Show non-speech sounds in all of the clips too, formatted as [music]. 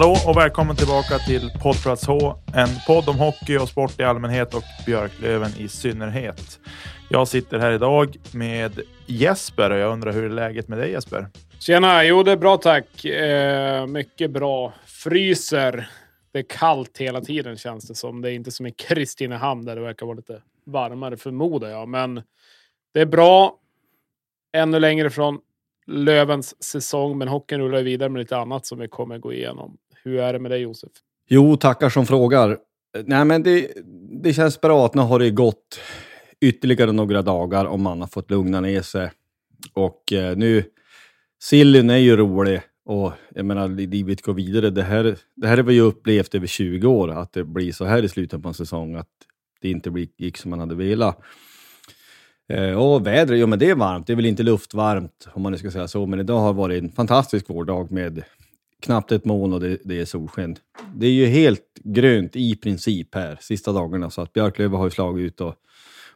Hallå och välkommen tillbaka till Poddplats H, en podd om hockey och sport i allmänhet och Björklöven i synnerhet. Jag sitter här idag med Jesper och jag undrar hur är läget med dig Jesper? Tjena! Jo, det är bra tack. Eh, mycket bra. Fryser. Det är kallt hela tiden känns det som. Det är inte som i Kristinehamn där det verkar vara lite varmare förmodar jag. Men det är bra. Ännu längre från Lövens säsong, men hockeyn rullar vidare med lite annat som vi kommer gå igenom. Hur är det med dig Josef? Jo, tackar som frågar. Nej, men det, det känns bra att nu har det gått ytterligare några dagar och man har fått lugna ner sig. Och eh, nu, sillen är ju rolig och jag menar, livet går vidare. Det här, det här har vi ju upplevt över 20 år, att det blir så här i slutet på en säsong, att det inte gick som man hade velat. Eh, och vädret, jo men det är varmt. Det är väl inte luftvarmt om man nu ska säga så, men idag har varit en fantastisk vårdag med knappt ett moln och det, det är solsken. Det är ju helt grönt i princip här sista dagarna, så att Björklöven har ju slagit ut och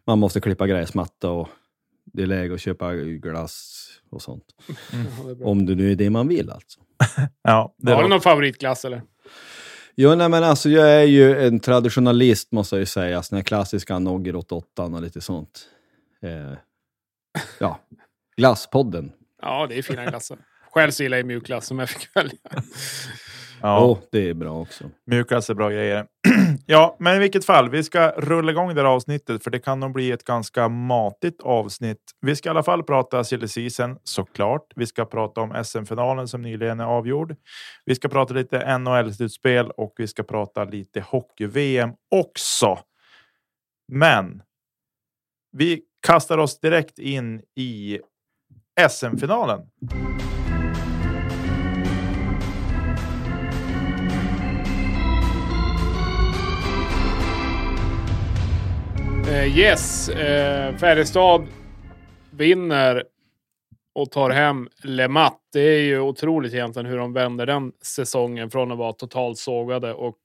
man måste klippa gräsmatta och det är läge att köpa glass och sånt. Mm. Ja, om det nu är det man vill alltså. [laughs] ja, har du någon favoritglass eller? Jo, nej, men alltså jag är ju en traditionalist måste jag ju säga. Såna här klassiska Nogger 88 och lite sånt eh, ja, [laughs] Glasspodden. Ja, det är fina glassar. Själv så gillar jag mjukglass som jag fick välja. Ja, oh, det är bra också. Mjukglass är bra grejer. [clears throat] ja, men i vilket fall, vi ska rulla igång det här avsnittet för det kan nog bli ett ganska matigt avsnitt. Vi ska i alla fall prata silly season såklart. Vi ska prata om SM-finalen som nyligen är avgjord. Vi ska prata lite NHL-slutspel och vi ska prata lite hockey-VM också. Men vi kastar oss direkt in i SM-finalen. Uh, yes, uh, Färjestad vinner och tar hem Lemat. Det är ju otroligt egentligen hur de vänder den säsongen från att vara totalt sågade och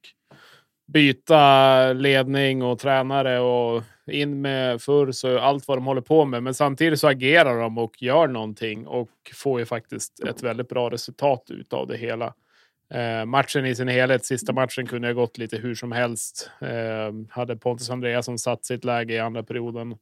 byta ledning och tränare och in med Furs och allt vad de håller på med. Men samtidigt så agerar de och gör någonting och får ju faktiskt ett väldigt bra resultat utav det hela. Eh, matchen i sin helhet, sista matchen kunde ha gått lite hur som helst. Eh, hade Pontus Andreasson satt sitt läge i andra perioden.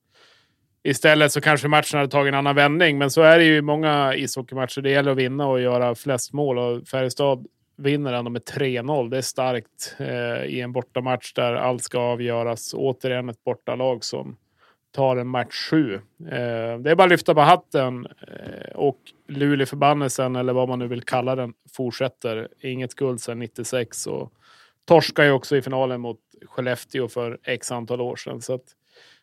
Istället så kanske matchen hade tagit en annan vändning, men så är det ju i många ishockeymatcher. Det gäller att vinna och göra flest mål och Färjestad vinner ändå med 3-0. Det är starkt eh, i en bortamatch där allt ska avgöras. Återigen ett bortalag som tar en match sju. Eh, det är bara att lyfta på hatten eh, och Luleåförbannelsen, eller vad man nu vill kalla den, fortsätter. Inget guld sedan 96 och torskar ju också i finalen mot Skellefteå för x antal år sedan. Så att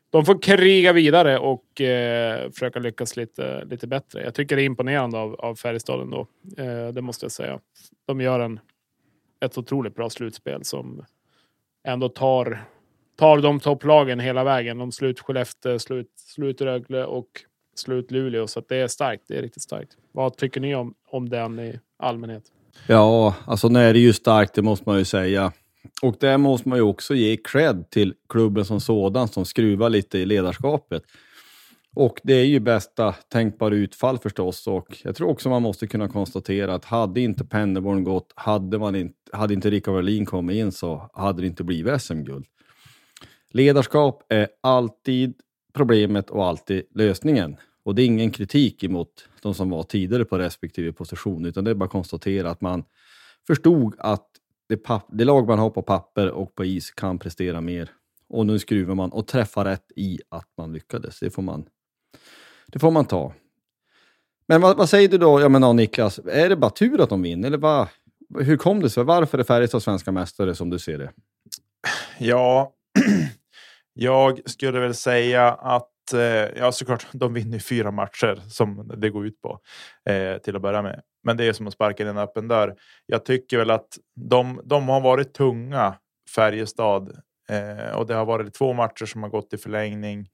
de får kriga vidare och eh, försöka lyckas lite, lite bättre. Jag tycker det är imponerande av, av Färjestad ändå. Eh, det måste jag säga. De gör en, ett otroligt bra slutspel som ändå tar, tar de topplagen hela vägen. De slut Skellefteå, slut, slut Rögle och slut Luleå. Så det är starkt. Det är riktigt starkt. Vad tycker ni om, om den i allmänhet? Ja, alltså nu är det ju starkt, det måste man ju säga. Och där måste man ju också ge cred till klubben som sådan som skruvar lite i ledarskapet. Och det är ju bästa tänkbara utfall förstås och jag tror också man måste kunna konstatera att hade inte Pennerborn gått, hade, man inte, hade inte Rickard Wallin kommit in så hade det inte blivit SM-guld. Ledarskap är alltid problemet och alltid lösningen. Och det är ingen kritik emot de som var tidigare på respektive position, utan det är bara att konstatera att man förstod att det, det lag man har på papper och på is kan prestera mer. Och nu skruvar man och träffar rätt i att man lyckades. Det får man, det får man ta. Men vad, vad säger du då, ja, menar Niklas? Är det bara tur att de vinner? Eller vad, hur kom det sig? Varför är Färjestad svenska mästare som du ser det? Ja, [clears throat] jag skulle väl säga att eh, ja, såklart, de vinner fyra matcher som det går ut på eh, till att börja med. Men det är som att sparka in en öppen dörr. Jag tycker väl att de, de har varit tunga, Färjestad, eh, och det har varit två matcher som har gått i förlängning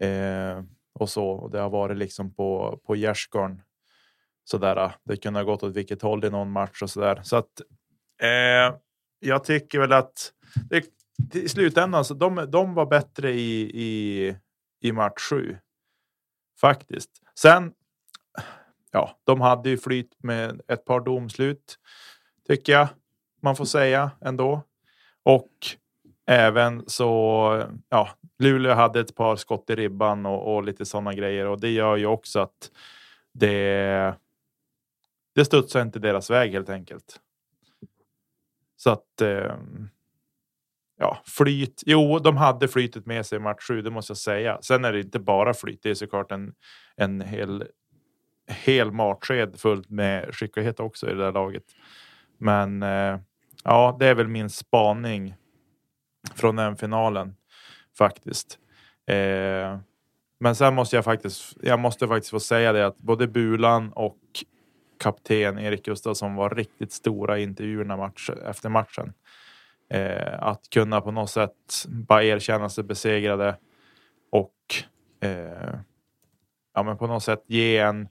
eh, och så. Och det har varit liksom på på gärdsgården. Sådär. Eh. Det kunde ha gått åt vilket håll i någon match och så där. Så att eh, jag tycker väl att det, i slutändan så de, de var bättre i, i, i match sju. Faktiskt. Sen ja, de hade ju flyt med ett par domslut, tycker jag man får säga ändå. Och även så, ja, Luleå hade ett par skott i ribban och, och lite sådana grejer och det gör ju också att det. Det studsar inte deras väg helt enkelt. Så att. Eh, ja, flyt. Jo, de hade flytet med sig i match 7, det måste jag säga. Sen är det inte bara flyt. Det är såklart en, en hel hel matsked fullt med skicklighet också i det där laget. Men eh, ja, det är väl min spaning från den finalen faktiskt. Eh, men sen måste jag faktiskt. Jag måste faktiskt få säga det att både Bulan och kapten Erik Gustafsson var riktigt stora i intervjuerna match, efter matchen. Eh, att kunna på något sätt bara erkänna sig besegrade och eh, ja, men på något sätt ge en,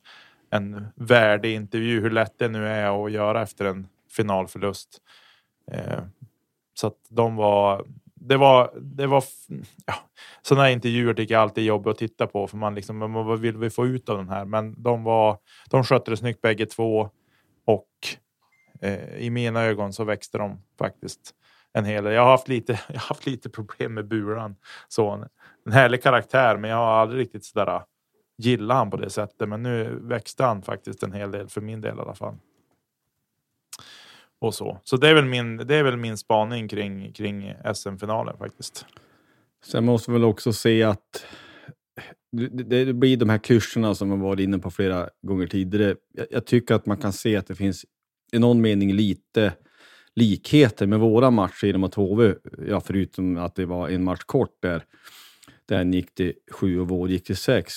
en värdig intervju, hur lätt det nu är att göra efter en finalförlust. Eh, så att de var, det var, det var, ja, sådana här intervjuer tycker jag alltid är jobbiga att titta på för man liksom, vad vill vi få ut av den här? Men de var, de skötte det snyggt bägge två och eh, i mina ögon så växte de faktiskt en hel del. Jag har haft lite, [laughs] jag har haft lite problem med Buran. Så en härlig karaktär, men jag har aldrig riktigt sådär äh, gillat han på det sättet. Men nu växte han faktiskt en hel del för min del i alla fall. Och så. Så det är väl min, det är väl min spaning kring, kring SM-finalen faktiskt. Sen måste vi väl också se att det, det blir de här kurserna som man varit inne på flera gånger tidigare. Jag, jag, tycker att man kan se att det finns i någon mening lite likheter med våra matcher genom att HV, ja, förutom att det var en match kort där, den gick till sju och vår gick till sex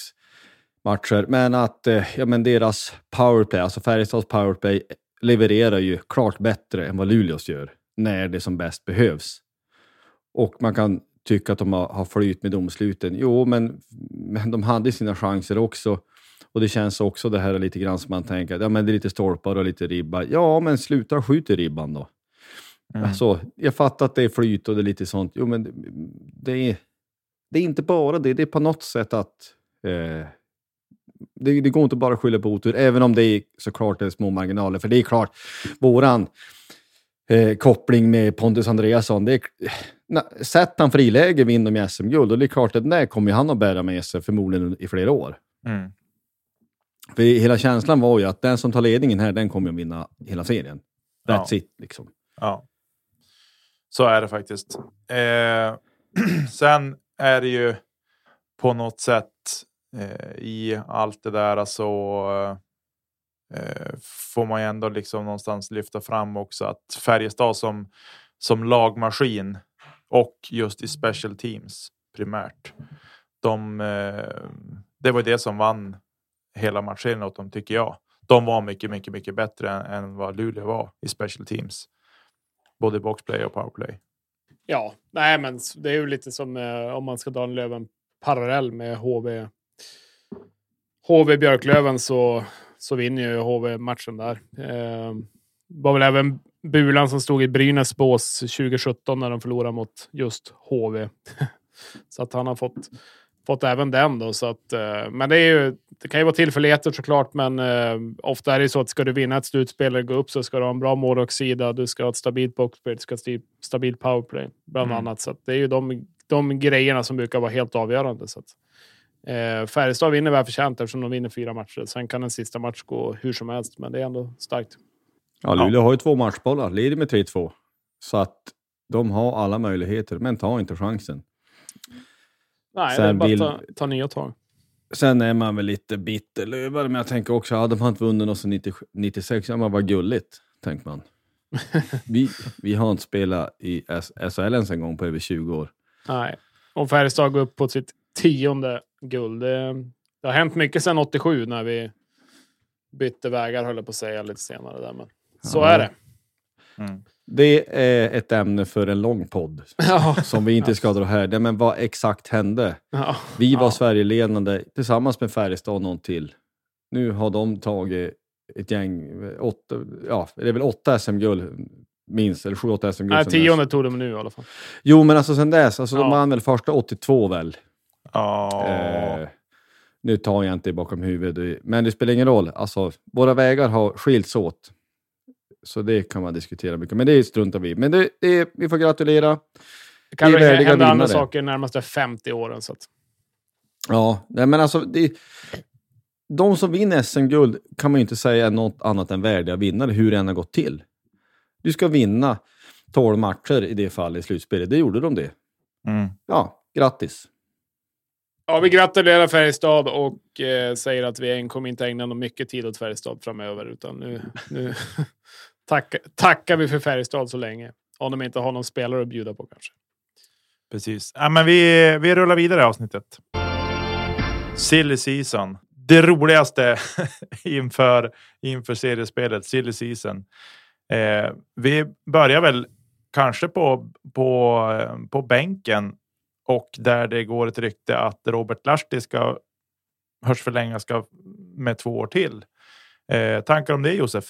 matcher. Men att eh, ja, men deras powerplay, alltså Färjestads powerplay, levererar ju klart bättre än vad Luleås gör när det som bäst behövs. Och man kan tycka att de har, har flyt med domsluten. Jo, men, men de hade sina chanser också. Och det känns också det här lite grann som man tänker att ja, men det är lite stolpar och lite ribba. Ja, men sluta skjuta i ribban då. Mm. Alltså, jag fattar att det är flyt och det är lite sånt. Jo, men det, är, det är inte bara det. Det är på något sätt att eh, det, det, går inte bara att skylla på otur, även om det är såklart är små marginaler. För det är klart, våran eh, koppling med Pontus Andreasson, det är, na, sätt han friläge vinner med SM-guld, och det är klart att det kommer han att bära med sig förmodligen i flera år. Mm. För hela känslan var ju att den som tar ledningen här, den kommer att vinna hela serien. That's ja. it, liksom. Ja. Så är det faktiskt. Eh, [clears throat] sen är det ju på något sätt eh, i allt det där så eh, får man ju ändå liksom någonstans lyfta fram också att Färjestad som, som lagmaskin och just i special teams primärt. De, eh, det var det som vann hela matchen åt dem tycker jag. De var mycket, mycket, mycket bättre än, än vad Luleå var i special teams. Både boxplay och powerplay. Ja, nej, men det är ju lite som eh, om man ska dra en Löven parallell med HV. HV Björklöven så, så vinner ju HV matchen där. Eh, var väl även Bulan som stod i Brynäs bås 2017 när de förlorade mot just HV. [laughs] så att han har fått, fått även den då. Så att, eh, men det, är ju, det kan ju vara tillfälligheter såklart, men eh, ofta är det så att ska du vinna ett slutspel eller gå upp så ska du ha en bra målvaktssida, du ska ha ett stabilt boxplay, du ska ha ett stabilt powerplay bland mm. annat. Så det är ju de, de grejerna som brukar vara helt avgörande. Så att, eh, Färjestad vinner väl förtjänt eftersom de vinner fyra matcher. Sen kan en sista match gå hur som helst, men det är ändå starkt. Ja, Luleå har ju två matchbollar, leder med 3-2. Så att de har alla möjligheter, men tar inte chansen. Nej, Sen det är bara vill... ta, ta nya tag. Sen är man väl lite bitterlövare, men jag tänker också, hade man inte vunnit något sedan 96, ja, man var gulligt, tänker man. [laughs] vi, vi har inte spelat i SHL ens en gång på över 20 år. Nej, och Färjestad går upp på sitt tionde guld. Det, det har hänt mycket sedan 87 när vi bytte vägar, höll jag på att säga, lite senare. Där, men så ja. är det. Mm. Det är ett ämne för en lång podd [laughs] ja. som vi inte ska dra här. Men vad exakt hände? Ja. Vi var ja. Sverigeledande tillsammans med Färjestad och någon till. Nu har de tagit ett gäng, åtta, ja, det är väl åtta SM-guld minst, eller sju, åtta SM-guld. Nej, tionde tog de nu i alla fall. Jo, men alltså sen dess, alltså de vann väl första 82 väl? Ja. Eh, nu tar jag inte bakom huvudet, men det spelar ingen roll. Alltså, våra vägar har skilts åt. Så det kan man diskutera mycket, men det struntar vi Men det, det, vi får gratulera. Det kan väl hända andra saker de närmaste 50 åren. Så att... Ja, men alltså... Det, de som vinner SM-guld kan man ju inte säga är något annat än värdiga vinnare, hur det än har gått till. Du ska vinna 12 matcher i det fallet i slutspelet. Det gjorde de det. Mm. Ja, grattis. Ja, vi gratulerar Färjestad och eh, säger att vi kommer inte ägna någon mycket tid åt Färjestad framöver. Utan nu, nu tack, tackar vi för Färjestad så länge. Om de inte har någon spelare att bjuda på kanske. Precis. Ja, men vi, vi rullar vidare i avsnittet. Silly season. Det roligaste [laughs] inför, inför seriespelet, silly season. Eh, vi börjar väl kanske på, på, eh, på bänken och där det går ett rykte att Robert Lahti ska hörs förlänga ska med två år till. Eh, tankar om det Josef?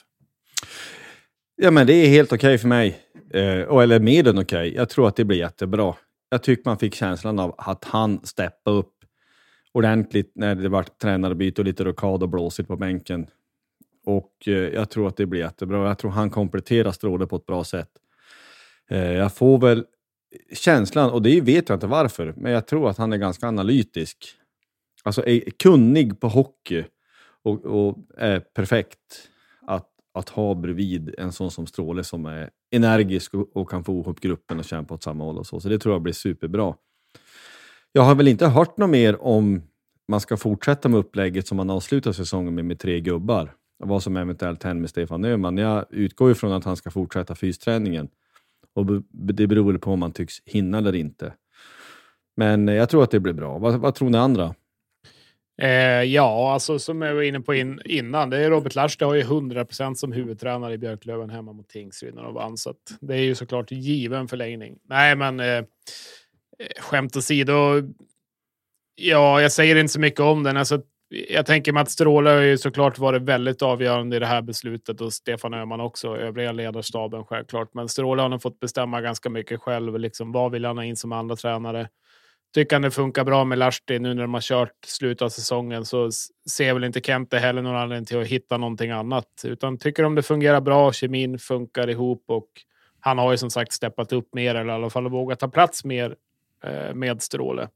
Ja, men det är helt okej okay för mig. Eh, eller mer än okej. Okay. Jag tror att det blir jättebra. Jag tycker man fick känslan av att han steppade upp ordentligt när det var tränarbyte och lite rockad och blåsigt på bänken. Och eh, jag tror att det blir jättebra. Jag tror han kompletterar Stråle på ett bra sätt. Eh, jag får väl känslan, och det vet jag inte varför, men jag tror att han är ganska analytisk. Alltså är kunnig på hockey och, och är perfekt att, ha bredvid en sån som Stråle som är energisk och, och kan få ihop gruppen och kämpa åt samma håll och så. Så det tror jag blir superbra. Jag har väl inte hört något mer om man ska fortsätta med upplägget som man avslutar säsongen med, med tre gubbar. Vad som eventuellt händer med Stefan Öhman. Jag utgår ifrån att han ska fortsätta fysträningen. Och det beror på om man tycks hinna eller inte. Men jag tror att det blir bra. Vad, vad tror ni andra? Eh, ja, alltså som jag var inne på in, innan. Det är Robert Lasch, det har ju 100% som huvudtränare i Björklöven hemma mot Tingsryd när de vann. Så det är ju såklart given förlängning. Nej, men eh, eh, skämt åsido. Ja, jag säger inte så mycket om den. Alltså, jag tänker mig att Stråle har ju såklart varit väldigt avgörande i det här beslutet och Stefan Öhman också, övriga ledarstaben självklart. Men Stråle har nog fått bestämma ganska mycket själv. Liksom, vad vill han ha in som andra tränare? Tycker han det funkar bra med Lahti nu när de har kört slutet av säsongen så ser väl inte Kente heller någon anledning till att hitta någonting annat. Utan tycker om det fungerar bra, kemin funkar ihop och han har ju som sagt steppat upp mer eller i alla fall vågat ta plats mer eh, med Stråle.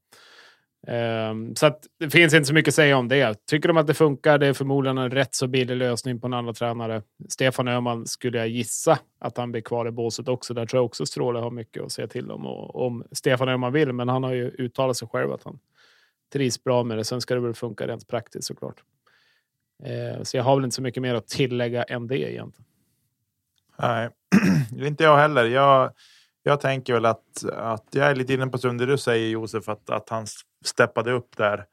Um, så att det finns inte så mycket att säga om det. Tycker de att det funkar, det är förmodligen en rätt så billig lösning på en andra tränare. Stefan Öhman skulle jag gissa att han blir kvar i båset också. Där tror jag också Stråle har mycket att säga till om. Och, om Stefan Öhman vill, men han har ju uttalat sig själv att han trivs bra med det. Sen ska det väl funka rent praktiskt såklart. Uh, så jag har väl inte så mycket mer att tillägga än det egentligen. Nej, [clears throat] inte jag heller. Jag, jag tänker väl att, att jag är lite inne på det du säger Josef, att, att hans steppade upp där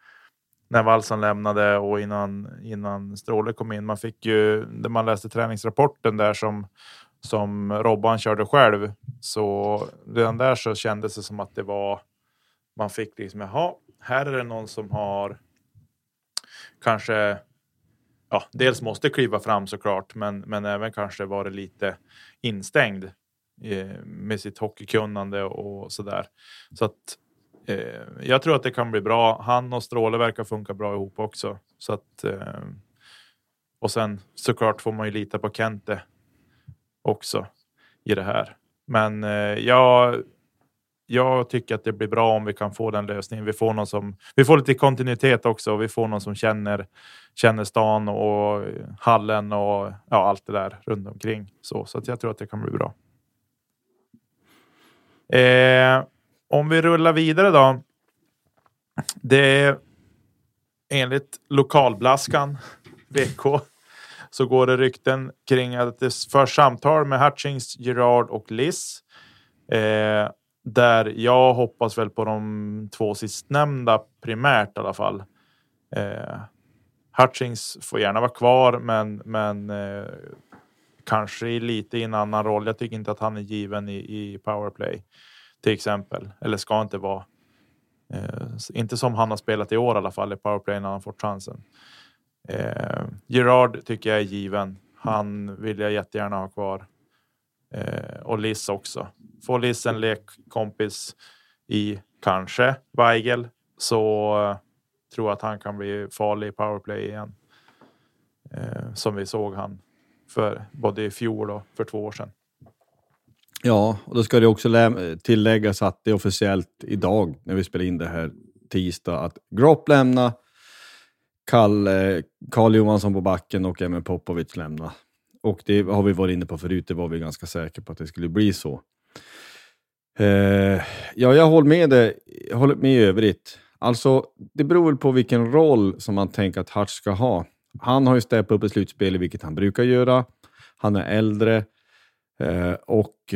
när Wallson lämnade och innan, innan Stråle kom in. Man fick ju, när man läste träningsrapporten där som, som Robban körde själv, så redan där så kändes det som att det var, man fick liksom, jaha, här är det någon som har kanske ja, dels måste kliva fram såklart, men, men även kanske varit lite instängd eh, med sitt hockeykunnande och så där. Så att Eh, jag tror att det kan bli bra. Han och Stråle verkar funka bra ihop också. Så att, eh, och sen såklart får man ju lita på Kente också i det här. Men eh, jag jag tycker att det blir bra om vi kan få den lösningen. Vi får någon som vi får lite kontinuitet också. Och vi får någon som känner känner stan och hallen och ja, allt det där runt omkring. Så, så att jag tror att det kan bli bra. Eh, om vi rullar vidare då. Det är enligt lokalblaskan [laughs] VK så går det rykten kring att det förs samtal med Hutchings, Gerard och Liss. Eh, där jag hoppas väl på de två sistnämnda primärt i alla fall. Eh, Hutchings får gärna vara kvar, men, men eh, kanske lite i en annan roll. Jag tycker inte att han är given i, i powerplay till exempel, eller ska inte vara. Eh, inte som han har spelat i år i alla fall i powerplay när han fått chansen. Eh, Gerard tycker jag är given. Han vill jag jättegärna ha kvar. Eh, och Liss också. Får Liss en lekkompis i kanske Weigel så eh, tror jag att han kan bli farlig i powerplay igen. Eh, som vi såg han för både i fjol och för två år sedan. Ja, och då ska det också tilläggas att det är officiellt idag när vi spelar in det här tisdag att Gropp lämna, Karl, Karl Johansson på backen och även Popovic lämna. Och det har vi varit inne på förut, det var vi ganska säkra på att det skulle bli så. Eh, ja, jag håller med dig, jag håller med i övrigt. Alltså, det beror väl på vilken roll som man tänker att Hart ska ha. Han har ju steppat upp i slutspelet, vilket han brukar göra. Han är äldre eh, och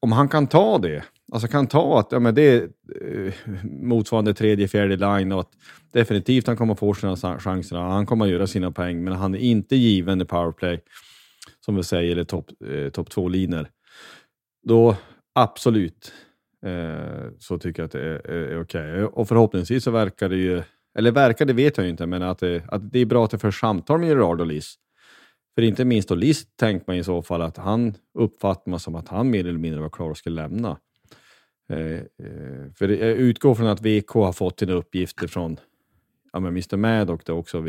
om han kan ta det, alltså kan ta att ja, men det är eh, motsvarande tredje, fjärde line och att definitivt han kommer få sina chanser. Han kommer att göra sina poäng, men han är inte given i powerplay som vi säger, eller topp eh, top två linor då absolut eh, så tycker jag att det är, är, är okej. Okay. Och förhoppningsvis så verkar det ju, eller verkar det vet jag ju inte, men att det, att det är bra att det förs samtal med Gerard och Liss. För inte minst då List tänker man i så fall att han uppfattar man som att han mer eller mindre var klar och skulle lämna. Eh, eh för jag utgår från att VK har fått sina uppgifter från ja, men Mr Maddock då också.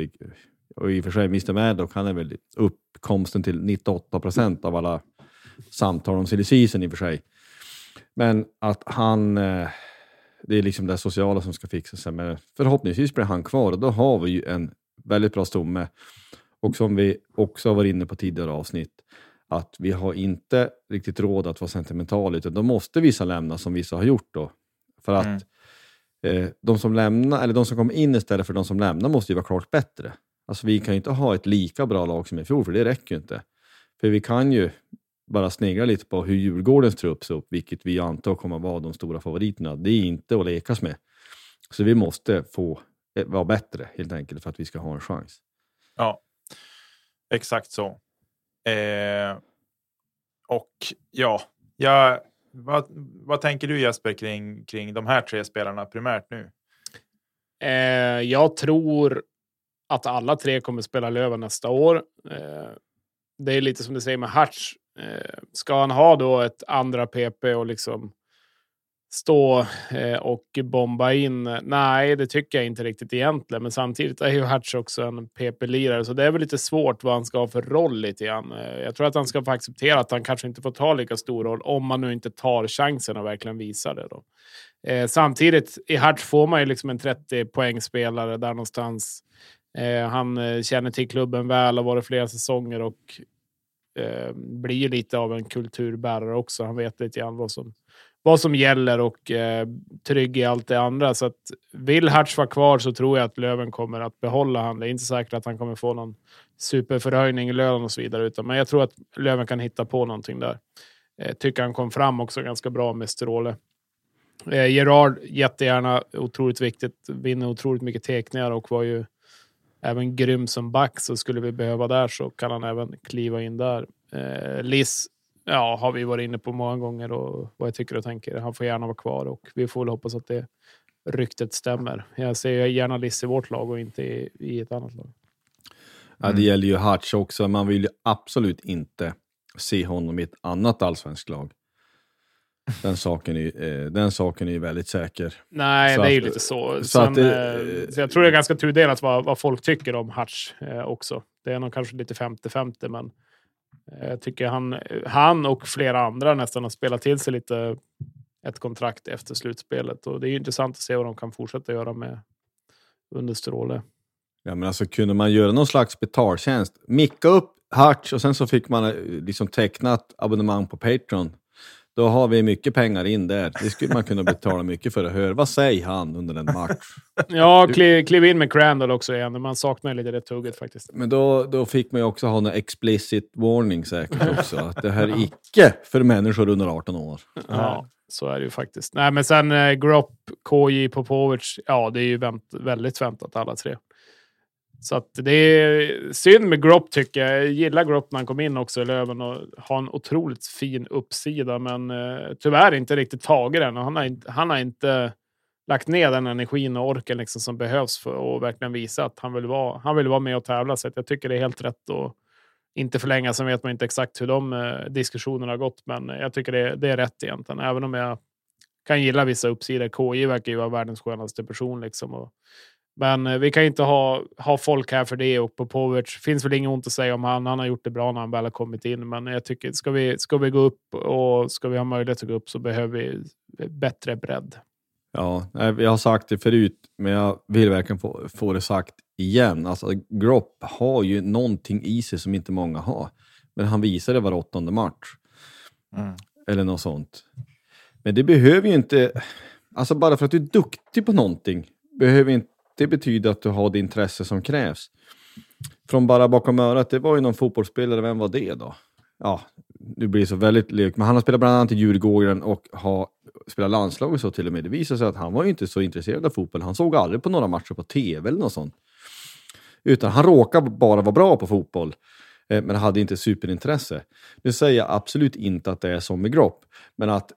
Och i och för sig, Mr Maddock han är väl uppkomsten till 98 procent av alla samtal om silly season i och för sig. Men att han, eh, det är liksom det sociala som ska fixa sig. Men förhoppningsvis blir han kvar och då har vi ju en väldigt bra stomme. Och som vi också har varit inne på tidigare avsnitt, att vi har inte riktigt råd att vara sentimentala, utan då måste vissa lämna som vissa har gjort då. För att mm. eh, de som lämnar, eller de som kommer in istället för de som lämnar måste ju vara klart bättre. Alltså vi kan ju inte ha ett lika bra lag som i fjol, för det räcker ju inte. För vi kan ju bara snegla lite på hur Djurgårdens trupp ser upp, vilket vi antar kommer vara de stora favoriterna. Det är inte att lekas med. Så vi måste få eh, vara bättre helt enkelt för att vi ska ha en chans. Ja, exakt så. Eh, och ja, ja vad, vad tänker du Jesper kring, kring de här tre spelarna primärt nu? Eh, jag tror att alla tre kommer spela Löven nästa år. Eh, det är lite som du säger med Hutch. Eh, ska han ha då ett andra PP och liksom stå eh, och bomba in? Nej, det tycker jag inte riktigt egentligen. Men samtidigt är ju Hutch också en PP-lirare, så det är väl lite svårt vad han ska ha för roll lite grann. Eh, jag tror att han ska få acceptera att han kanske inte får ta lika stor roll om man nu inte tar chansen och verkligen visar det. Då. Eh, samtidigt i Hutch får man ju liksom en 30 poängspelare där någonstans. Han känner till klubben väl och varit flera säsonger och blir lite av en kulturbärare också. Han vet lite grann vad som, vad som gäller och eh, trygg i allt det andra. Så att vill Hertz vara kvar så tror jag att Löven kommer att behålla han. Det är inte säkert att han kommer få någon superförhöjning i lön och så vidare, utan, men jag tror att Löven kan hitta på någonting där. Eh, tycker han kom fram också ganska bra med Stråle. Eh, Gerard, jättegärna, otroligt viktigt. Vinner otroligt mycket teckningar och var ju även grym som back. Så skulle vi behöva där så kan han även kliva in där. Eh, Liss, ja, har vi varit inne på många gånger och vad jag tycker och tänker. Han får gärna vara kvar och vi får väl hoppas att det ryktet stämmer. Jag ser gärna Liss i vårt lag och inte i, i ett annat lag. Ja, det gäller ju Hartz också. Man vill ju absolut inte se honom i ett annat allsvenskt lag. Den [laughs] saken är, eh, den saken är ju väldigt säker. Nej, Så det är ju att- lite så. så Sen, att det- eh, så jag tror det är ganska tudelat vad, vad folk tycker om Hutch eh, också. Det är nog kanske lite 50-50, men eh, Eh, jag tycker han, han och flera andra nästan har spelat till sig lite ett kontrakt efter slutspelet. Och det är ju intressant att se vad de kan fortsätta göra med under Stråle. Ja, men alltså kunde man göra någon slags betaltjänst, micka upp Hartz och sen så fick man eh, liksom tecknat abonnemang på Patreon. Då har vi mycket pengar in där. Det skulle man kunna betala mycket för att höra. Vad säger han under en match? Ja, kliv, kliv in med Crandall också igen. Man saknar lite det tugget faktiskt. Men då, då fick man ju också ha en explicit warning säkert också. Att det här är icke för människor under 18 år. Ja, så är det ju faktiskt. Nej, men sen eh, Gropp, KJ, Popovic. Ja, det är ju vänt, väldigt väntat alla tre. Så att det är synd med Gropp tycker jag. Jag gillar Gropp när han kom in också i Löven och har en otroligt fin uppsida, men eh, tyvärr inte riktigt tagit den. Och han, har inte, han har inte lagt ner den energin och orken liksom som behövs för att verkligen visa att han vill vara, han vill vara med och tävla. Så att jag tycker det är helt rätt att inte förlänga. Sen vet man inte exakt hur de eh, diskussionerna har gått, men jag tycker det, det är rätt egentligen. Även om jag kan gilla vissa uppsidor. KJ verkar ju vara världens skönaste person. Liksom, och, men eh, vi kan inte ha, ha folk här för det och Popovic finns väl inget ont att säga om han. Han har gjort det bra när han väl har kommit in. Men jag tycker, ska vi, ska vi gå upp och ska vi ha möjlighet att gå upp så behöver vi bättre bredd. Ja, jag har sagt det förut, men jag vill verkligen få, få det sagt igen. Alltså, Gropp har ju någonting i sig som inte många har. Men han visar det var åttonde match. Mm. Eller något sånt. Men det behöver ju inte... Alltså bara för att du är duktig på någonting behöver inte det betyder att du har det intresse som krävs. Från bara bakom örat, det var ju någon fotbollsspelare, vem var det då? Ja, nu blir det så väldigt lek, men han har spelat bland annat i Djurgården och har spelat landslag och så till och med. Det visade sig att han var ju inte så intresserad av fotboll. Han såg aldrig på några matcher på tv eller något sånt. Utan han råkade bara vara bra på fotboll, eh, men hade inte superintresse. Nu säger jag absolut inte att det är som med Gropp, men att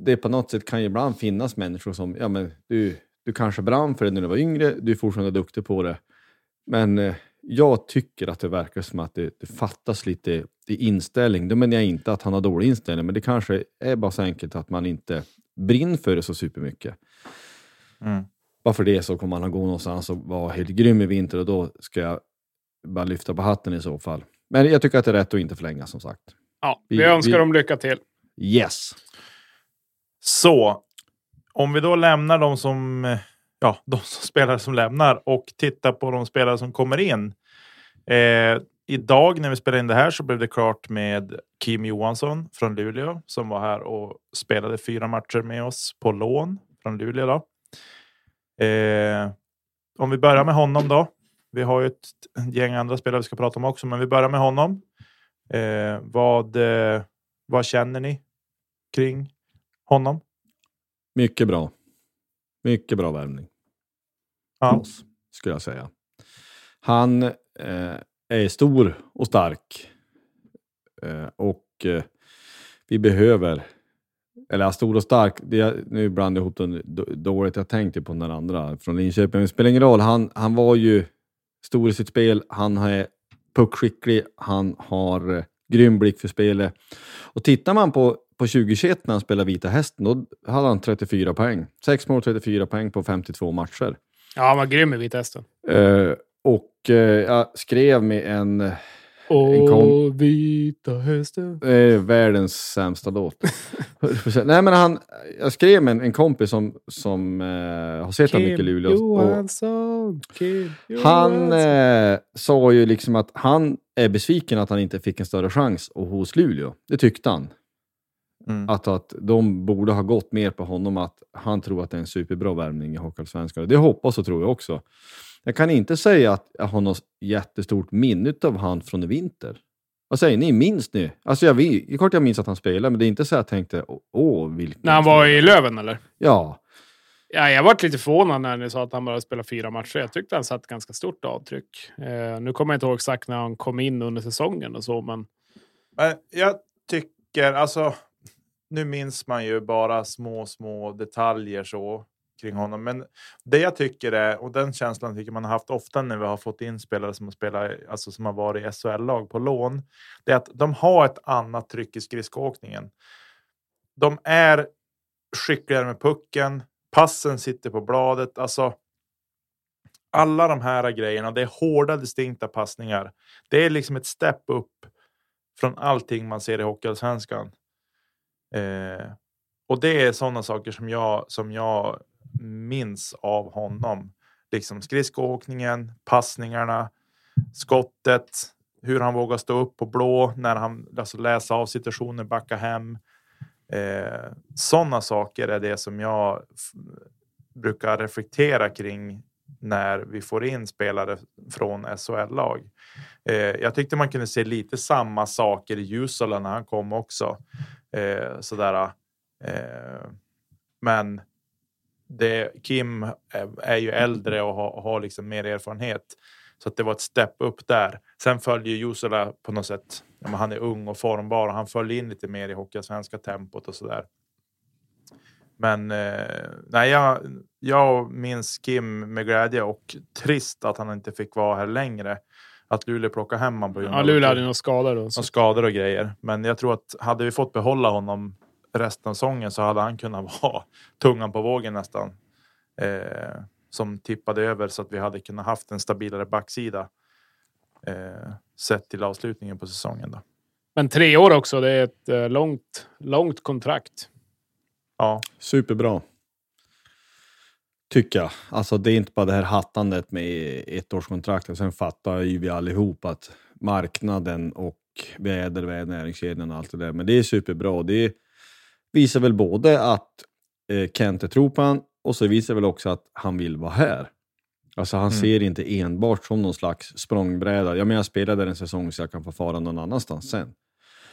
det på något sätt kan ju ibland finnas människor som, ja men du, du kanske brann för det när du var yngre, du är fortfarande duktig på det. Men eh, jag tycker att det verkar som att det, det fattas lite i inställning. Då menar jag inte att han har dålig inställning, men det kanske är bara så enkelt att man inte brinner för det så supermycket. Mm. Bara för det så kommer man att gå någonstans och vara helt grym i vinter och då ska jag bara lyfta på hatten i så fall. Men jag tycker att det är rätt att inte förlänga som sagt. Ja, vi, Vi- önskar vi- dem lycka till. Yes! Så, om vi då lämnar de som, eh, ja, [laughs] de som spelare som lämnar och tittar på de spelare som kommer in. Eh, idag när vi spelar in det här så blev det klart med Kim Johansson från Luleå som var här och spelade fyra matcher med oss på lån från Luleå. Då. Eh, om vi börjar med honom då. Vi har ju ett gäng andra spelare vi ska prata om också, men vi börjar med honom. Eh, vad, eh, vad känner ni kring honom? Mycket bra. Mycket bra värvning. Ja. oss, skulle jag säga. Han eh, är stor och stark. Eh, och eh, vi behöver, eller stor och stark, det nu blandar jag ihop den då- dåligt, jag tänkte på den andra från Linköping, men det spelar ingen roll. Han, han var ju stor i sitt spel, han är puckskicklig, han har eh, grym blick för spelet. Och tittar man på, på 2021 när han spelade Vita Hästen, då hade han 34 poäng. 6 mål, 34 poäng på 52 matcher. Ja, han var grym i Vita Hästen. Eh, och eh, jag skrev med en, Åh, kom- Vita Hästen. eh, världens sämsta låt. [laughs] Nej men han, jag skrev med en, en kompis som, som eh, har sett honom mycket i Luleå. Johansson. Kim han Johansson. eh, sa ju liksom att han är besviken att han inte fick en större chans hos Luleå. Det tyckte han. Mm. Att, att de borde ha gått mer på honom, att han tror att det är en superbra värvning i Hockeyallsvenskan. Det hoppas och tror jag också. Jag kan inte säga att jag har något jättestort minne av han från i vinter. Vad säger ni? Minns ni? Alltså jag, vet- det är klart jag minns att han spelade, men det är inte så att jag tänkte åh, vilken... När han var i Löven, eller? Ja, Ja, jag varit lite förvånad när ni sa att han bara spelade fyra matcher. Jag tyckte han satt ganska stort avtryck. Eh, nu kommer jag inte ihåg exakt när han kom in under säsongen och så, men Men jag tycker, alltså, nu minns man ju bara små, små detaljer så kring honom. Men det jag tycker är, och den känslan tycker man har haft ofta när vi har fått in spelare som har spelat, alltså som har varit i SHL-lag på lån, det är att de har ett annat tryck i skridskoåkningen. De är skickligare med pucken, passen sitter på bladet, alltså alla de här grejerna, det är hårda distinkta passningar. Det är liksom ett step upp från allting man ser i Hockeyallsvenskan. Eh, och det är sådana saker som jag, som jag minns av honom. Liksom skridskoåkningen, passningarna, skottet, hur han vågar stå upp på blå när han alltså läser av situationen, backa hem. Eh, sådana saker är det som jag brukar reflektera kring när vi får in spelare från SHL-lag. Eh, jag tyckte man kunde se lite samma saker i Jusala när han kom också. Eh, sådär. Eh, men det, Kim är, ju äldre och har, har liksom mer erfarenhet. Så att det var ett step upp där. Sen följer Jusala på något sätt. Ja, men han är ung och formbar och han följer in lite mer i Hockeyallsvenska tempot och sådär. Men eh, nej, jag, jag minns Kim med glädje och trist att han inte fick vara här längre. Att Luleå plockade hem honom på grund ja, av Luleå hade några skador. Då, så. och skador och grejer. Men jag tror att hade vi fått behålla honom resten av säsongen så hade han kunnat [laughs] vara tungan på vågen nästan. Eh, som tippade över så att vi hade kunnat haft en stabilare backsida. Eh, sett till avslutningen på säsongen. Då. Men tre år också, det är ett eh, långt, långt kontrakt. Ja, superbra. Tycker jag. Alltså det är inte bara det här hattandet med ettårskontrakt. Sen fattar ju vi allihop att marknaden och väder, väder, näringskedjan och allt det där. Men det är superbra. Det visar väl både att eh, Kente tror på han och så visar väl också att han vill vara här. Alltså han Mm. ser inte enbart som någon slags språngbräda. Jag menar, jag spelade en säsong så jag kan få fara någon annanstans sen.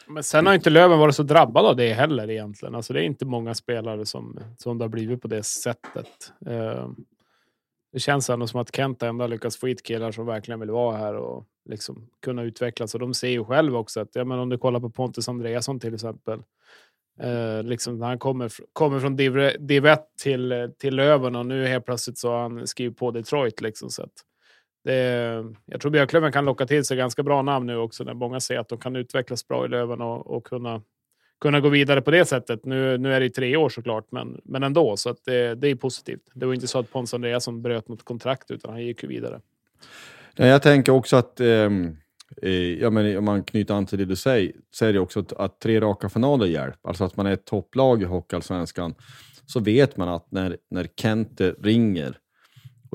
Men sen har inte Löven varit så drabbad av det heller egentligen. Alltså det är inte många spelare som, som det har blivit på det sättet. Eh, det känns ändå som att Kent ändå har lyckats få hit killar som verkligen vill vara här och liksom kunna utvecklas. Och de ser ju själva också att, ja, men om du kollar på Pontus Andreasson till exempel. Eh, liksom när han kommer, kommer från Div, Div 1 till, till Löven och nu helt plötsligt så har han skrivit på Detroit. Liksom, så att det, jag tror Björklöven kan locka till sig ganska bra namn nu också när många ser att de kan utvecklas bra i Löven och, och kunna, kunna gå vidare på det sättet. Nu, nu är det i tre år såklart, men, men ändå. Så att det, det är positivt. Det var inte så att Pons Andreasson bröt något kontrakt utan han gick ju vidare. Nej, jag tänker också att, eh, ja, men om man knyter an till det du säger, så är det också att, att tre raka finaler hjälper. Alltså att man är ett topplag i Hockeyallsvenskan, så vet man att när, när Kente ringer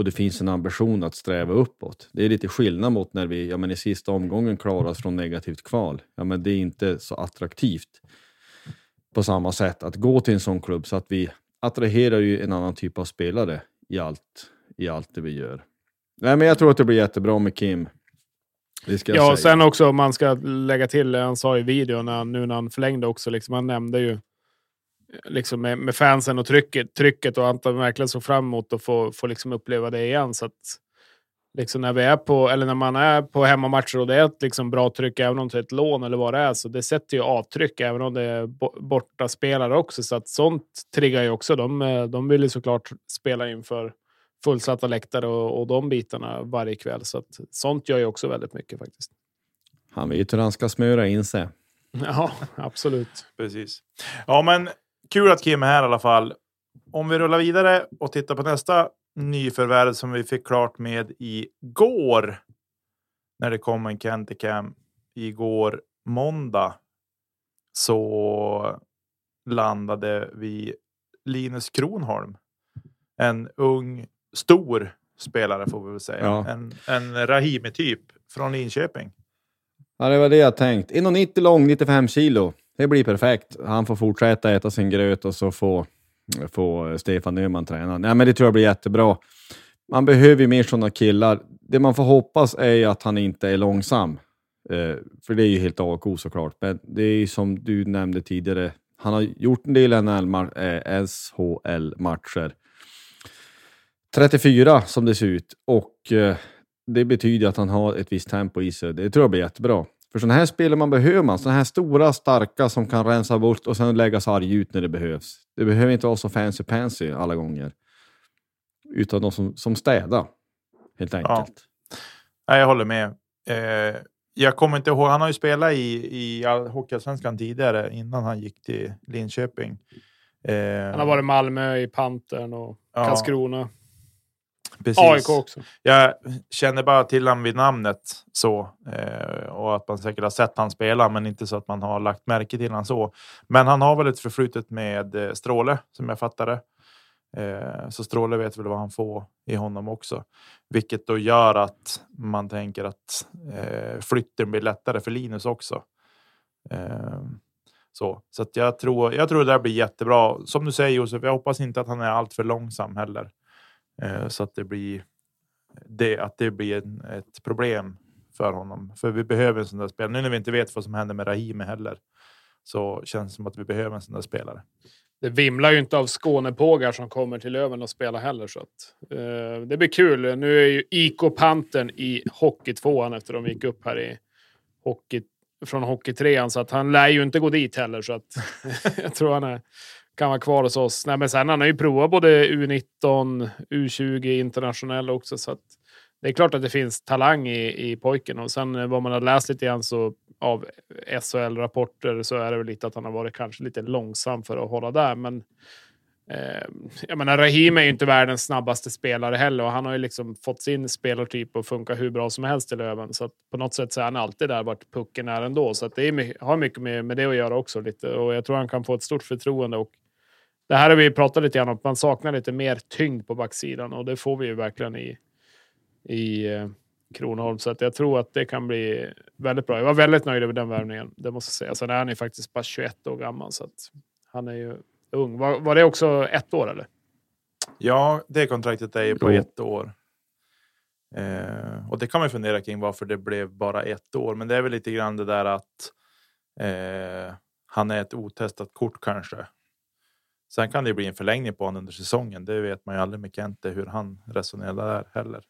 och det finns en ambition att sträva uppåt. Det är lite skillnad mot när vi ja, men i sista omgången klarar oss från negativt kval. Ja, men det är inte så attraktivt på samma sätt att gå till en sån klubb så att vi attraherar ju en annan typ av spelare i allt, i allt det vi gör. Nej, men jag tror att det blir jättebra med Kim. Det ska Ja, säga. sen också om man ska lägga till, han sa i videon när nu när han förlängde också, liksom, han nämnde ju liksom med, med fansen och trycket, trycket och att han verkligen såg fram emot att få, få liksom uppleva det igen. Så att, liksom när, vi är på, eller när man är på hemmamatcher och det är ett liksom bra tryck, även om det är ett lån eller vad det är, så det sätter ju avtryck, även om det är bo- borta spelare också. Så att sånt triggar ju också. De, eh, de vill ju såklart spela inför fullsatta läktare och, och de bitarna varje kväll. Så att sånt gör ju också väldigt mycket faktiskt. Han vet hur han ska smöra in sig. [laughs] Ja, absolut. precis. Ja, men kul att Kim är här i alla fall. Om vi rullar vidare och tittar på nästa nyförvärv som vi fick klart med igår. När det kom en Kenticam igår måndag. Så landade vi Linus Kronholm. En ung, stor spelare får vi väl säga. Ja. En, en Rahimi-typ från Linköping. Ja, det var det jag tänkt. 1,90 lång, 95 kilo det blir perfekt. Han får fortsätta äta sin gröt och så får, får Stefan Öhman träna. Nej, men det tror jag blir jättebra. Man behöver ju mer sådana killar. Det man får hoppas är att han inte är långsam. Eh, för det är ju helt AK såklart. Men det är ju som du nämnde tidigare, han har gjort en del eh, SHL-matcher. 34 som det ser ut och eh, det betyder att han har ett visst tempo i sig. Det tror jag blir jättebra. För sådana här spelare man behöver man. Sådana här stora, starka som kan rensa bort och sen lägga sarg ut när det behövs. Det behöver inte vara så fancy pansy alla gånger. Utan de som, som städar, helt enkelt. Ja. Jag håller med. Eh, jag kommer inte ihåg, han har ju spelat i, i Hockeyallsvenskan tidigare innan han gick till Linköping. Eh, han har varit i Malmö, i Pantern och ja. Karlskrona. Precis. AIK också. Jag känner bara till honom vid namnet så. Eh, och att man säkert har sett han spela, men inte så att man har lagt märke till honom så. Men han har väl ett förflutet med eh, Stråle, som jag fattade. Eh, så Stråle vet väl vad han får i honom också. Vilket då gör att man tänker att eh, flytten blir lättare för Linus också. Eh, så så jag tror jag tror det där blir jättebra. Som du säger Josef, jag hoppas inte att han är alltför långsam heller. Eh, så att det blir det, att det blir ett problem för honom. För vi behöver en sån där spelare. Nu när vi inte vet vad som händer med Rahimi heller så känns det som att vi behöver en sån där spelare. Det vimlar ju inte av Skånepågar som kommer till Löven och spelar heller. Så att, eh, det blir kul. Nu är ju IK Panten i Hockeytvåan efter de gick upp här i hockey, från Hockeytrean. Så att han lär ju inte gå dit heller. Så att [laughs] jag tror han är kan vara kvar hos oss. Nej, men sen han har ju provat både U19, U20, internationell också. Så det är klart att det finns talang i, i pojken. Och sen eh, vad man har läst lite grann så av SHL-rapporter så är det väl lite att han har varit kanske lite långsam för att hålla där. Men eh, jag menar, Rahim är ju inte världens snabbaste spelare heller och han har ju liksom fått sin spelartyp att funka hur bra som helst i Löven. Så på något sätt så är han alltid där vart pucken är ändå. Så det är, har mycket med, med det att göra också. Lite. Och jag tror han kan få ett stort förtroende. Och det här har vi pratat lite grann om, man saknar lite mer tyngd på backsidan och det får vi ju verkligen i, i eh, Kronholm. Så att jag tror att det kan bli väldigt bra. Jag var väldigt nöjd över den värvningen, det måste jag säga. Sen är han ju faktiskt bara 21 år gammal, så att han är ju ung. Var, var det också ett år eller? Ja, det kontraktet är ju på ett år. Eh, och det kan man fundera kring varför det blev bara ett år. Men det är väl lite grann det där att eh, han är ett otestat kort kanske. Sen kan det bli en förlängning på honom under säsongen. Det vet man ju aldrig med Kente hur han resonerar där heller.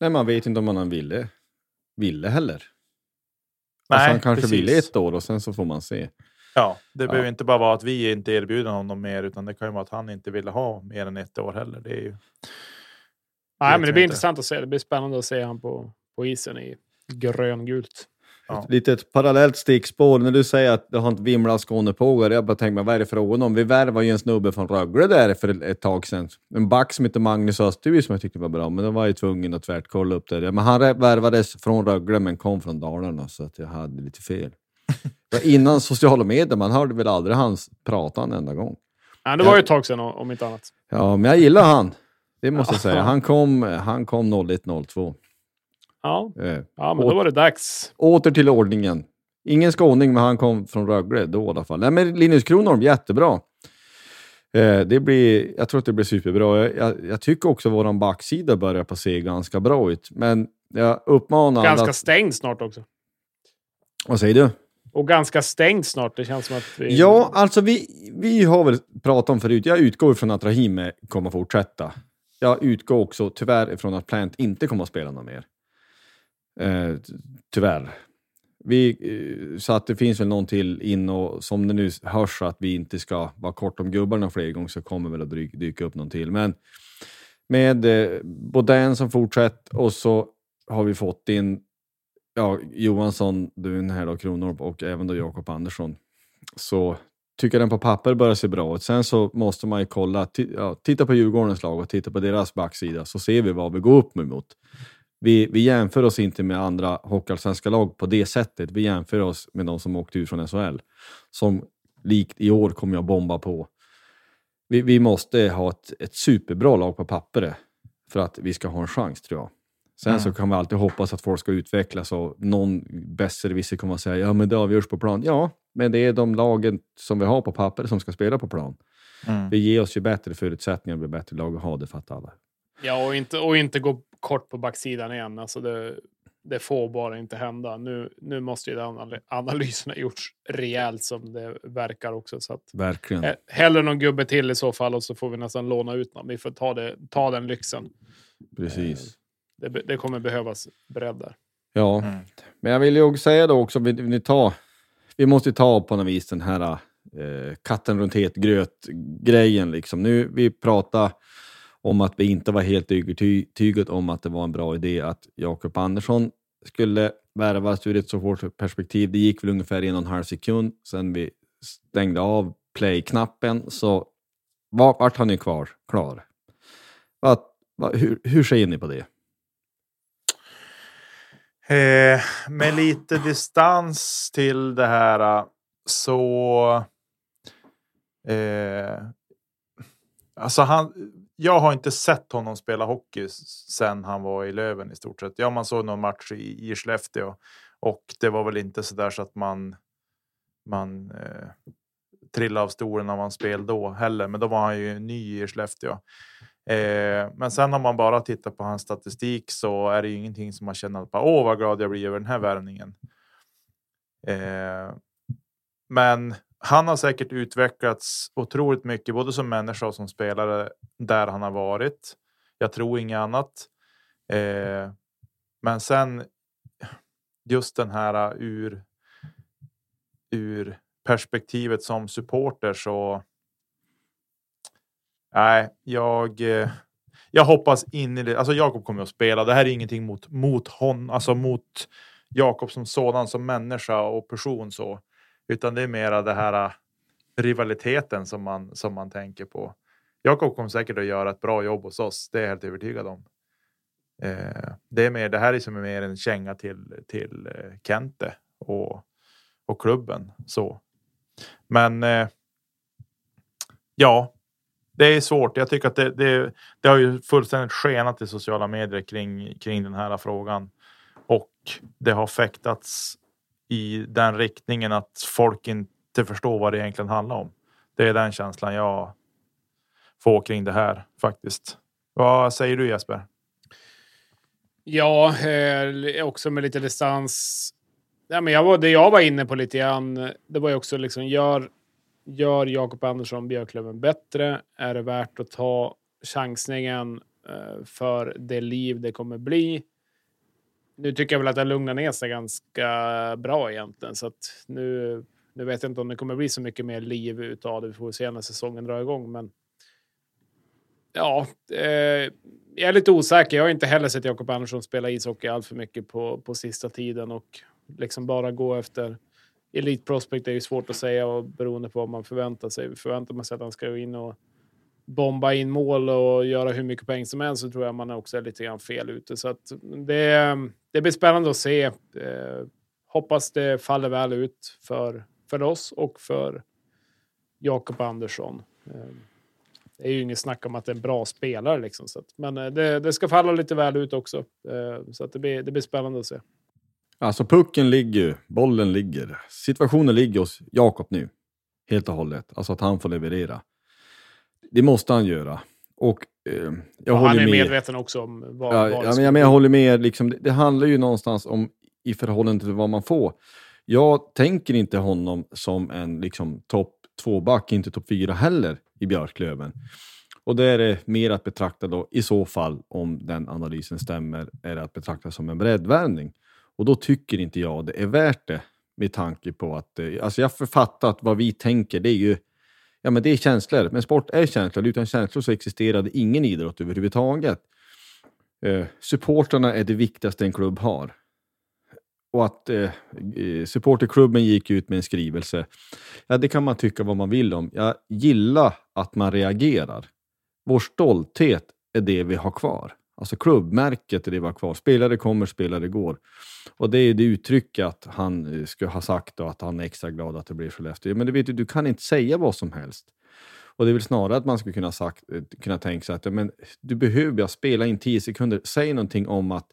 Nej, man vet inte om han ville, ville heller. Alltså, Nej, alltså han kanske precis. ville ett år och sen så får man se. Ja, det ja. behöver inte bara vara att vi inte erbjuder honom mer, utan det kan ju vara att han inte ville ha mer än ett år heller. Det är ju. Nej, men det blir inte. intressant att se. Det blir spännande att se honom på, på isen i gröngult. Ja. Ett litet parallellt stickspår. När du säger att det har inte vimlat Skånepågar, jag bara tänker mig, vad är det frågan om? Vi värvade ju en snubbe från Rögle där för ett tag sedan. En back som heter Magnus Österby som jag tyckte var bra, men då var jag tvungen att tvärt kolla upp det. Men han värvades från Rögle men kom från Dalarna, så att jag hade lite fel. innan [laughs] sociala medier, man hörde väl aldrig hans prata en enda gång. Ja, det var ju ett tag sedan om inte annat. Ja, men jag gillar han. Det måste jag [laughs] säga. Han kom, han kom 01.02. Ja, eh, ja men då var det dags. Åter till ordningen. Ingen skåning, men han kom från Rögle då i alla fall. Nej, men Linus Kronholm, jättebra. Eh, det blir, jag tror att det blir superbra. Jag, jag, jag tycker också att vår backsida börjar på se ganska bra ut. Men jag uppmanar Ganska alla... stängd snart också. Vad säger du? Och ganska stängd snart. Det känns som att vi... Ja, alltså vi, vi har väl pratat om förut. Jag utgår från att Rahim kommer fortsätta. Jag utgår också tyvärr ifrån att Plant inte kommer att spela något mer. Eh, tyvärr. Vi, eh, så att det finns väl någon till in och som det nu hörs att vi inte ska vara kort om gubbarna fler gånger så kommer väl att dyka upp någon till. Men med eh, Bodén som fortsätter och så har vi fått in ja, Johansson, Dun här då, Kronorp och även då Jakob Andersson. Så tycker den på papper börjar se bra ut. Sen så måste man ju kolla, ja, titta på Djurgårdens lag och titta på deras backsida så ser vi vad vi går upp emot vi, vi jämför oss inte med andra hockeyallsvenska lag på det sättet. Vi jämför oss med de som åkte ut från SHL. Som likt i år kommer jag bomba på. Vi, vi måste ha ett, ett superbra lag på pappret för att vi ska ha en chans tror jag. Sen Mm. så kan vi alltid hoppas att folk ska utvecklas och någon besserwisser kommer att säga ja men det avgörs på plan. Ja, men det är de lagen som vi har på papper som ska spela på plan. Mm. Det ger oss ju bättre förutsättningar och blir bättre lag att ha, det fattar alla. Ja, och inte, och inte gå kort på backsidan igen. Alltså det, det får bara inte hända. Nu, nu måste ju den anal- analysen ha gjorts rejält som det verkar också. Så att, Verkligen. eh, hellre någon gubbe till i så fall och så får vi nästan låna ut någon. Vi får ta, det, ta den lyxen. Precis. Det, be- det kommer behövas bredd där. Ja, Mm. men jag vill ju också säga då också, vi, vi, tar, vi måste ju ta på något vis den här eh, katten runt het gröt-grejen. Liksom. Nu, vi pratar om att vi inte var helt övertygade om att det var en bra idé att Jakob Andersson skulle värvas ur ett så hårt perspektiv. Det gick väl ungefär en och en halv sekund sen vi stängde av play-knappen, så var, vart han ju kvar, klar. Att, vad, hur, hur ser ni på det? Eh, med lite distans till det här eh, så. Eh, alltså han. Jag har inte sett honom spela hockey sen han var i Löven i stort sett. Ja, man såg någon match i, i Skellefteå och det var väl inte så där så att man. Man eh, trillade av stolen när man spelade då heller, men då var han ju ny i Skellefteå. Eh, men sen om man bara tittar på hans statistik så är det ju ingenting som man känner att åh vad glad jag blir över den här värvningen. Eh, men han har säkert utvecklats otroligt mycket, både som människa och som spelare där han har varit. Jag tror inget annat. Eh, men sen just den här ur, ur perspektivet som supporter så Nej, jag, eh, jag hoppas in i det. Alltså Jakob kommer att spela. Det här är ingenting mot, mot hon, alltså mot Jakob som sådan, som människa och person så. Utan det är mera det här äh, rivaliteten som man, som man tänker på. Jakob kommer säkert att göra ett bra jobb hos oss. Det är jag helt övertygad om. Eh, det, är mer, det här är som är mer en känga till, till eh, Kente och, och klubben. Så. Men eh, ja, det är svårt. Jag tycker att det, det, det har ju fullständigt skenat i sociala medier kring, kring den här frågan. Och det har fäktats i den riktningen att folk inte förstår vad det egentligen handlar om. Det är den känslan jag får kring det här faktiskt. Vad säger du Jesper? Ja, eh, också med lite distans. Ja, men jag var, det jag var inne på lite grann, det var ju också liksom gör, gör Jakob Andersson Björklöven bättre? Är det värt att ta chansningen eh, för det liv det kommer bli? Nu tycker jag väl att det lugnar ner sig ganska bra egentligen, så att nu, nu vet jag inte om det kommer bli så mycket mer liv utav det. Vi får se när säsongen drar igång, men Ja, eh, jag är lite osäker. Jag har inte heller sett Jakob Andersson spela ishockey allt för mycket på, på sista tiden och liksom bara gå efter Elite Prospect är ju svårt att säga och beroende på vad man förväntar sig. Förväntar man sig att han ska gå in och bomba in mål och göra hur mycket poäng som helst så tror jag man också är lite grann fel ute. Så att det, det blir spännande att se. Eh, hoppas det faller väl ut för, för oss och för Jakob Andersson. Eh, det är ju inget snack om att det är en bra spelare, liksom, så att, men eh, det, det ska falla lite väl ut också. Eh, så att det, blir, det blir spännande att se. Alltså pucken ligger bollen ligger. Situationen ligger hos Jakob nu. Helt och hållet. Alltså att han får leverera. Det måste han göra. Och eh, jag Och han är med. medveten också om vad, Ja, vad ja, men jag, men jag håller med. Liksom, det, det handlar ju någonstans om i förhållande till vad man får. Jag tänker inte honom som en liksom, topp två-back, inte topp fyra heller i Björklöven. Och det är det mer att betrakta då, i så fall, om den analysen stämmer, är det att betrakta som en breddvärvning. Och då tycker inte jag det är värt det med tanke på att, eh, alltså jag författar att vad vi tänker, det är ju, ja men det är känslor, men sport är känslor. Utan känslor så existerade ingen idrott överhuvudtaget. Eh, supportrarna är det viktigaste en klubb har. Och att eh, eh, supporterklubben gick ut med en skrivelse, ja det kan man tycka vad man vill om. Jag gillar att man reagerar. Vår stolthet är det vi har kvar. Alltså klubbmärket det var kvar. Spelare kommer, spelare går. Och det är det uttrycket att han eh, skulle ha sagt och att han är extra glad att det blir Skellefteå. Men du vet ju, du kan inte säga vad som helst. Och det är väl snarare att man skulle kunna, sagt, eh, kunna tänka sig att men, du behöver bara spela in 10 sekunder. Säg någonting om att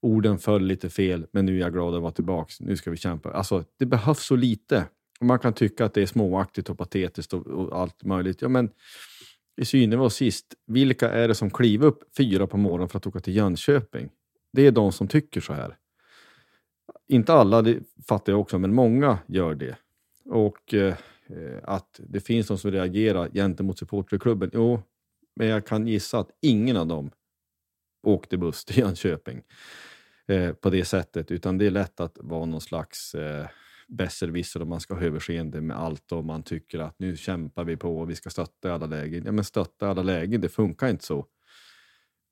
orden föll lite fel, men nu är jag glad att vara tillbaka. Nu ska vi kämpa. Alltså, det behövs så lite. Man kan tycka att det är småaktigt och patetiskt och, och allt möjligt. Ja, men i syne var sist, vilka är det som kliver upp fyra på morgonen för att åka till Jönköping? Det är de som tycker så här. Inte alla, det fattar jag också, men många gör det. Och eh, att det finns de som reagerar gentemot supporterklubben. Jo, men jag kan gissa att ingen av dem åkte buss till Jönköping eh, på det sättet, utan det är lätt att vara någon slags eh, besserwisser och man ska ha överseende med allt och man tycker att nu kämpar vi på och vi ska stötta i alla lägen. Ja, men stötta i alla lägen, det funkar inte så.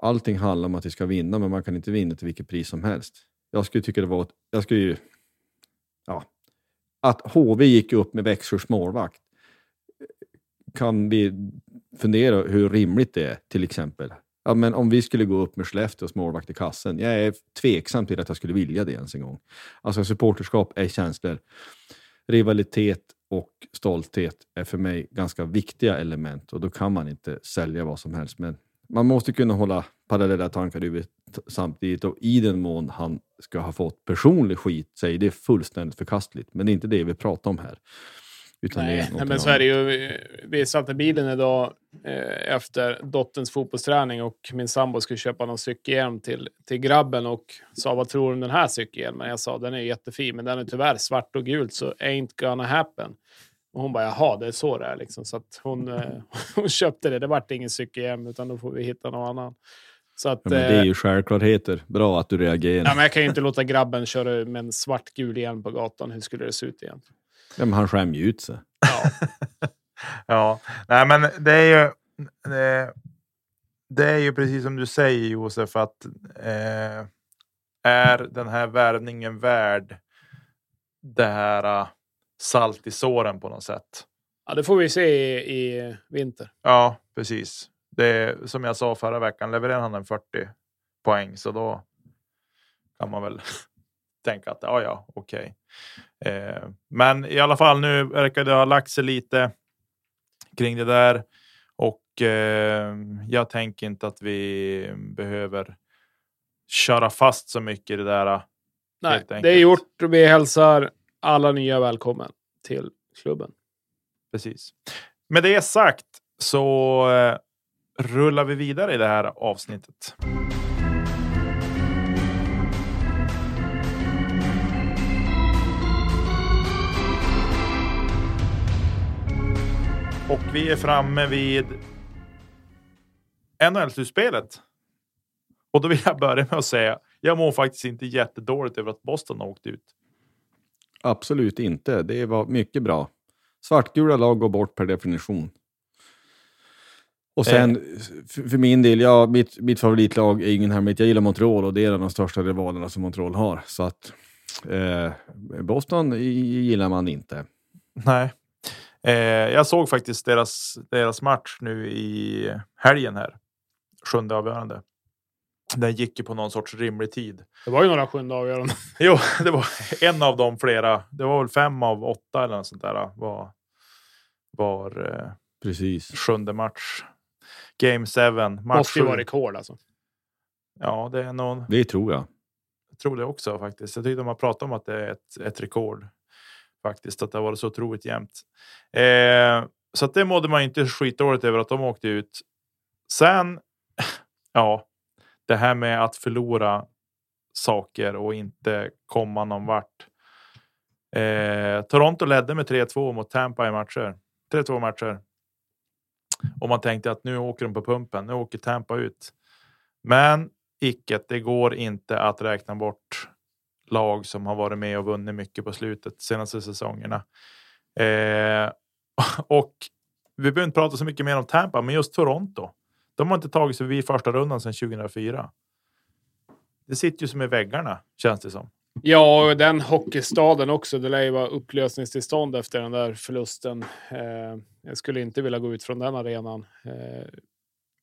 Allting handlar om att vi ska vinna, men man kan inte vinna till vilket pris som helst. Jag skulle tycka det var... Jag skulle ju, ja, att HV gick upp med Växjös målvakt eh, kan vi fundera hur rimligt det är, till exempel. Ja, men om vi skulle gå upp med Skellefteås målvakt i kassen, jag är tveksam till att jag skulle vilja det ens en gång. Alltså supporterskap är känslor. Rivalitet och stolthet är för mig ganska viktiga element och då kan man inte sälja vad som helst. Men man måste kunna hålla parallella tankar i huvudet samtidigt och i den mån han ska ha fått personlig skit så är det fullständigt förkastligt. Men det är inte det vi pratar om här. Utan nej, nej, men så är det ju. Vi satt i bilen idag efter dotterns fotbollsträning och min sambo skulle köpa någon cykelhjälm till, till grabben och sa vad tror du om den här cykelhjälmen? Jag sa den är jättefin, men den är tyvärr svart och gult så ain't gonna happen. Och hon bara jaha, det är så det är liksom. Så att hon, eh, [laughs] hon köpte det. Det vart ingen cykelhjälm utan då får vi hitta någon annan. Så att, ja, det är ju eh, självklarheter. Bra att du reagerar. Ja, men jag kan ju inte låta grabben köra med en svart-gul hjälm på gatan. Hur skulle det se ut egentligen? Ja, men han skämmer ju ut sig. Ja. [laughs] ja, nej men det är ju. Det, det, är ju precis som du säger Josef att eh, är den här värvningen värd det här uh, salt i såren på något sätt? Ja, det får vi se i, i vinter. Ja, precis. Det är, som jag sa förra veckan, levererar han en 40 poäng så då kan man väl [laughs] tänka att ja, ja, okej. Okay. Eh, men i alla fall nu verkar det ha lagt sig lite kring det där och eh, jag tänker inte att vi behöver köra fast så mycket i det där. Nej, det är gjort och vi hälsar alla nya välkommen till klubben. Precis. Med det sagt så eh, rullar vi vidare i det här avsnittet. Och vi är framme vid NHL-slutspelet. Och då vill jag börja med att säga, jag mår faktiskt inte jättedåligt över att Boston har åkt ut. Absolut inte. Det var mycket bra. Svartgula lag går bort per definition. Och sen, eh. för min del, ja, mitt, mitt favoritlag är ingen hemlighet. Jag gillar Montreal och det är en av de största rivalerna som Montreal har. Så att eh, Boston gillar man inte. Nej. Eh, jag såg faktiskt deras, deras match nu i helgen här. Sjunde avgörande. Den gick ju på någon sorts rimlig tid. Det var ju några sjunde avgörande. [laughs] jo, det var en av dem flera. Det var väl fem av åtta eller något sånt där. Var, var eh, Precis. sjunde match. Game 7. Måste ju vara rekord alltså. Ja, det är nog. Det tror jag. Jag tror det också faktiskt. Jag tyckte man pratade om att det är ett, ett rekord faktiskt, att det har varit så otroligt jämnt. Eh, så att det mådde man inte skitdåligt över att de åkte ut. Sen, [laughs] ja, det här med att förlora saker och inte komma någon vart. Eh, Toronto ledde med 3-2 mot Tampa i matcher. 3-2 matcher. Och man tänkte att nu åker de på pumpen. Nu åker Tampa ut. Men icke, det går inte att räkna bort lag som har varit med och vunnit mycket på slutet senaste säsongerna. Eh, [laughs] och vi behöver inte prata så mycket mer om Tampa, men just Toronto. De har inte tagit sig vid första rundan sedan 2004. Det sitter ju som i väggarna känns det som. Ja, och den hockeystaden också. Det lär ju vara upplösningstillstånd efter den där förlusten. Eh, jag skulle inte vilja gå ut från den arenan. Eh,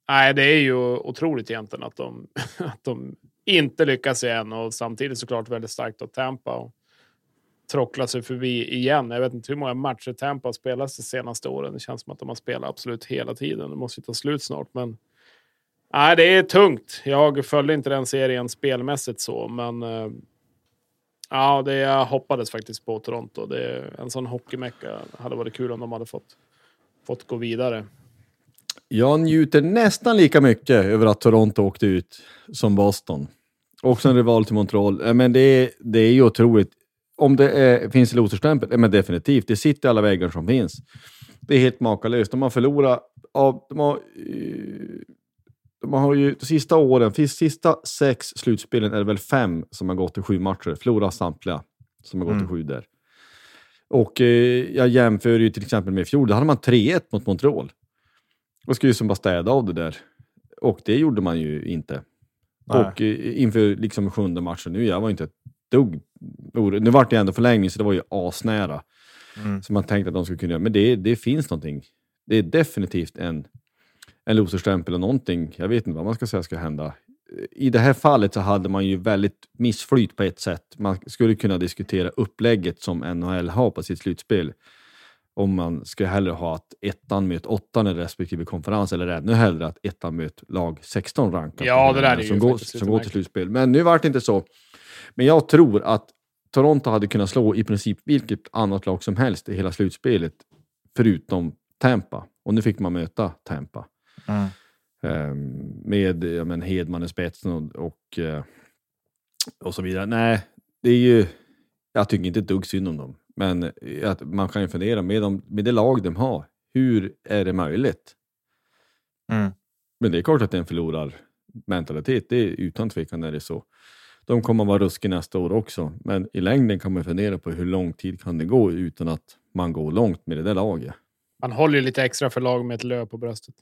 nej, det är ju otroligt egentligen att de, [laughs] att de inte lyckas igen och samtidigt såklart väldigt starkt att Tampa. Och tråckla sig förbi igen. Jag vet inte hur många matcher Tampa har spelat de senaste åren. Det känns som att de har spelat absolut hela tiden. Det måste ju ta slut snart, men nej, det är tungt. Jag följde inte den serien spelmässigt så, men eh, ja, det jag hoppades faktiskt på Toronto. Det är en sån hockeymecka hade varit kul om de hade fått, fått gå vidare. Jag njuter nästan lika mycket över att Toronto åkte ut som Boston. Också en rival till Montreal. Eh, Men det är, det är ju otroligt. Om det är, finns loserstämpel? Men definitivt. Det sitter alla väggar som finns. Det är helt makalöst. De har förlorat... Av, de, har, eh, de har ju de sista åren, de sista sex slutspelen är det väl fem som har gått till sju matcher. Förlorat samtliga som har gått Mm. till sju där. Och eh, jag jämför ju till exempel med i fjol. Då hade man 3-1 mot Montreal. Och skulle ju som bara städa av det där. Och det gjorde man ju inte. Nej. Och eh, inför liksom sjunde matchen nu, jag var inte ett dugg orolig. Nu vart det ändå förlängning, så det var ju asnära. Mm. Så man tänkte att de skulle kunna göra. Men det, det finns någonting. Det är definitivt en, en loserstämpel och någonting. Jag vet inte vad man ska säga ska hända. I det här fallet så hade man ju väldigt missflyt på ett sätt. Man skulle kunna diskutera upplägget som NHL har på sitt slutspel. Om man skulle hellre ha att ettan möter åttan i respektive konferens eller ännu hellre att ettan möter lag 16 rankat. Ja, det där är ju som, går, som går till slutspel. Men nu vart det inte så. Men jag tror att Toronto hade kunnat slå i princip vilket annat lag som helst i hela slutspelet, förutom Tampa. Och nu fick man möta Tampa. Mm. Ehm, med ja, men Hedman i spetsen och, och, eh, och så vidare. Nej, det är ju... Jag tycker inte ett dugg synd om dem. Men att man kan ju fundera med, dem, med det lag de har. Hur är det möjligt? Mm. Men det är klart att det är en förlorarmentalitet. Det är utan tvekan är det så. De kommer att vara ruskiga nästa år också. Men i längden kan man fundera på hur lång tid kan det gå utan att man går långt med det där laget. Man håller ju lite extra för lag med ett löv på bröstet.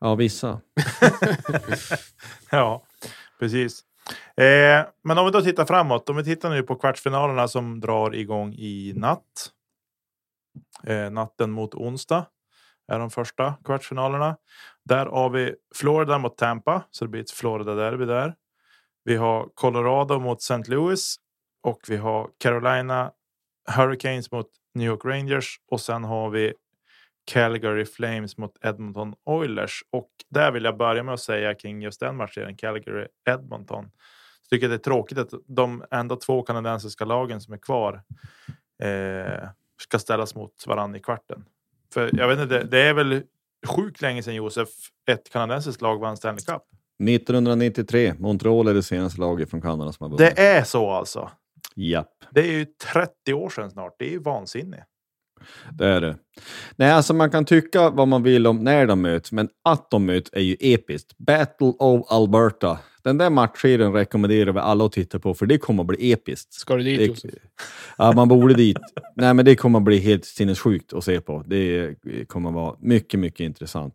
Ja, vissa. [laughs] Ja, precis. Eh, men om vi då tittar framåt. Om vi tittar nu på kvartsfinalerna som drar igång i natt. Eh, natten mot onsdag är de första kvartsfinalerna. Där har vi Florida mot Tampa, så det blir ett Florida-derby där. Vi har Colorado mot St. Louis och vi har Carolina Hurricanes mot New York Rangers och sen har vi Calgary Flames mot Edmonton Oilers. Och där vill jag börja med att säga kring just den matchen, Calgary-Edmonton. Jag tycker det är tråkigt att de enda två kanadensiska lagen som är kvar eh, ska ställas mot varandra i kvarten. För jag vet inte, det, det är väl sjukt länge sedan Josef, ett kanadensiskt lag vann Stanley Cup. 1993, Montreal är det senaste laget från Kanada som har vunnit. Det är så alltså. Japp, Det är ju 30 år sedan snart. Det är ju vansinnigt. Det är det. Nej, alltså man kan tycka vad man vill om när de möts, men att de möts är ju episkt. Battle of Alberta. Den där matchserien rekommenderar vi alla att titta på, för det kommer att bli episkt. Ska du dit Det, Josef? ja, man borde dit. Nej, men det kommer att bli helt sinnessjukt att se på. Det kommer att vara mycket, mycket intressant.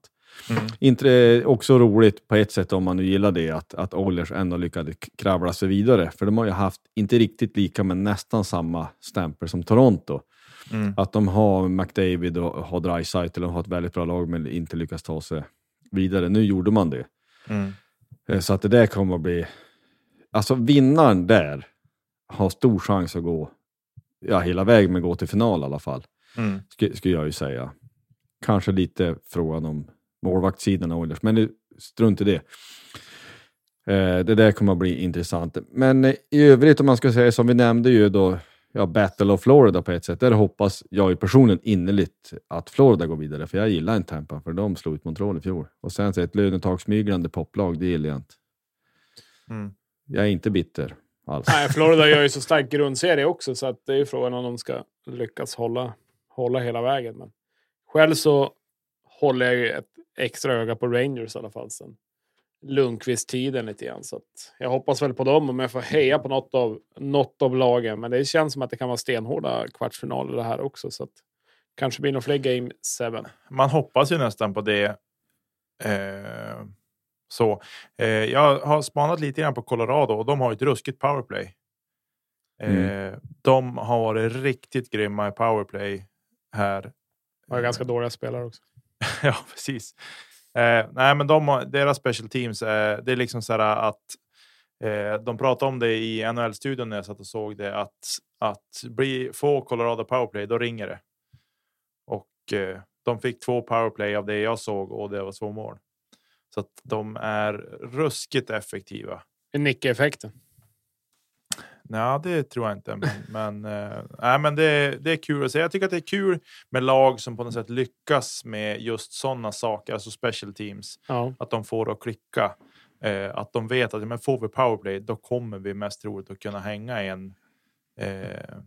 Mm. Inte, också roligt på ett sätt om man nu gillar det, att, att Oilers ändå lyckades kravla sig vidare. För de har ju haft, inte riktigt lika, men nästan samma stämpel som Toronto. Mm. Att de har McDavid och har Dreisaitl och har ett väldigt bra lag, men inte lyckas ta sig vidare. Nu gjorde man det. Mm. Eh, Så att det där kommer att bli... Alltså vinnaren där har stor chans att gå ja, hela vägen, men gå till final i alla fall. Mm. Skulle, skulle jag ju säga. Kanske lite frågan om målvaktssidan av Oilers, men nu, strunt i det. Eh, det där kommer att bli intressant. Men eh, i övrigt, om man ska säga som vi nämnde ju då, ja, Battle of Florida på ett sätt. Där hoppas jag ju personligen innerligt att Florida går vidare, för jag gillar en Tampa, för de slog ut Montreal i fjol. Och sen så ett lönetagsmyglande poplag, det gillar jag inte. Mm. Jag är inte bitter alls. Nej, Florida gör ju så stark grundserie också, så att det är ju frågan om de ska lyckas hålla, hålla hela vägen. Men själv så håller jag ju ett extra öga på Rangers i alla fall sen Lundqvist-tiden lite grann. Så att jag hoppas väl på dem om jag får heja på något av, något av lagen. Men det känns som att det kan vara stenhårda kvartsfinaler det här också. Så att kanske blir några fler Game 7. Man hoppas ju nästan på det. Eh, så. Eh, jag har spanat lite grann på Colorado och de har ett ruskigt powerplay. Eh, De har varit riktigt grymma i powerplay här. Har ganska dåliga spelare också. [laughs] ja, precis. Eh, nej, men de deras special teams, eh, det är liksom så här att Eh, de pratade om det i NHL-studion när jag satt och såg det att att bli få Colorado powerplay, då ringer det. Och eh, de fick två powerplay av det jag såg och det var två mål. Så att de är ruskigt effektiva. Nicke-effekten. Nej, det tror jag inte. Men, [laughs] men, äh, men det, det är kul att se. Jag tycker att det är kul med lag som på något sätt lyckas med just sådana saker, alltså special teams. Ja. Att de får att klicka. Eh, att de vet att men får vi powerplay, då kommer vi mest troligt att kunna hänga en. Eh,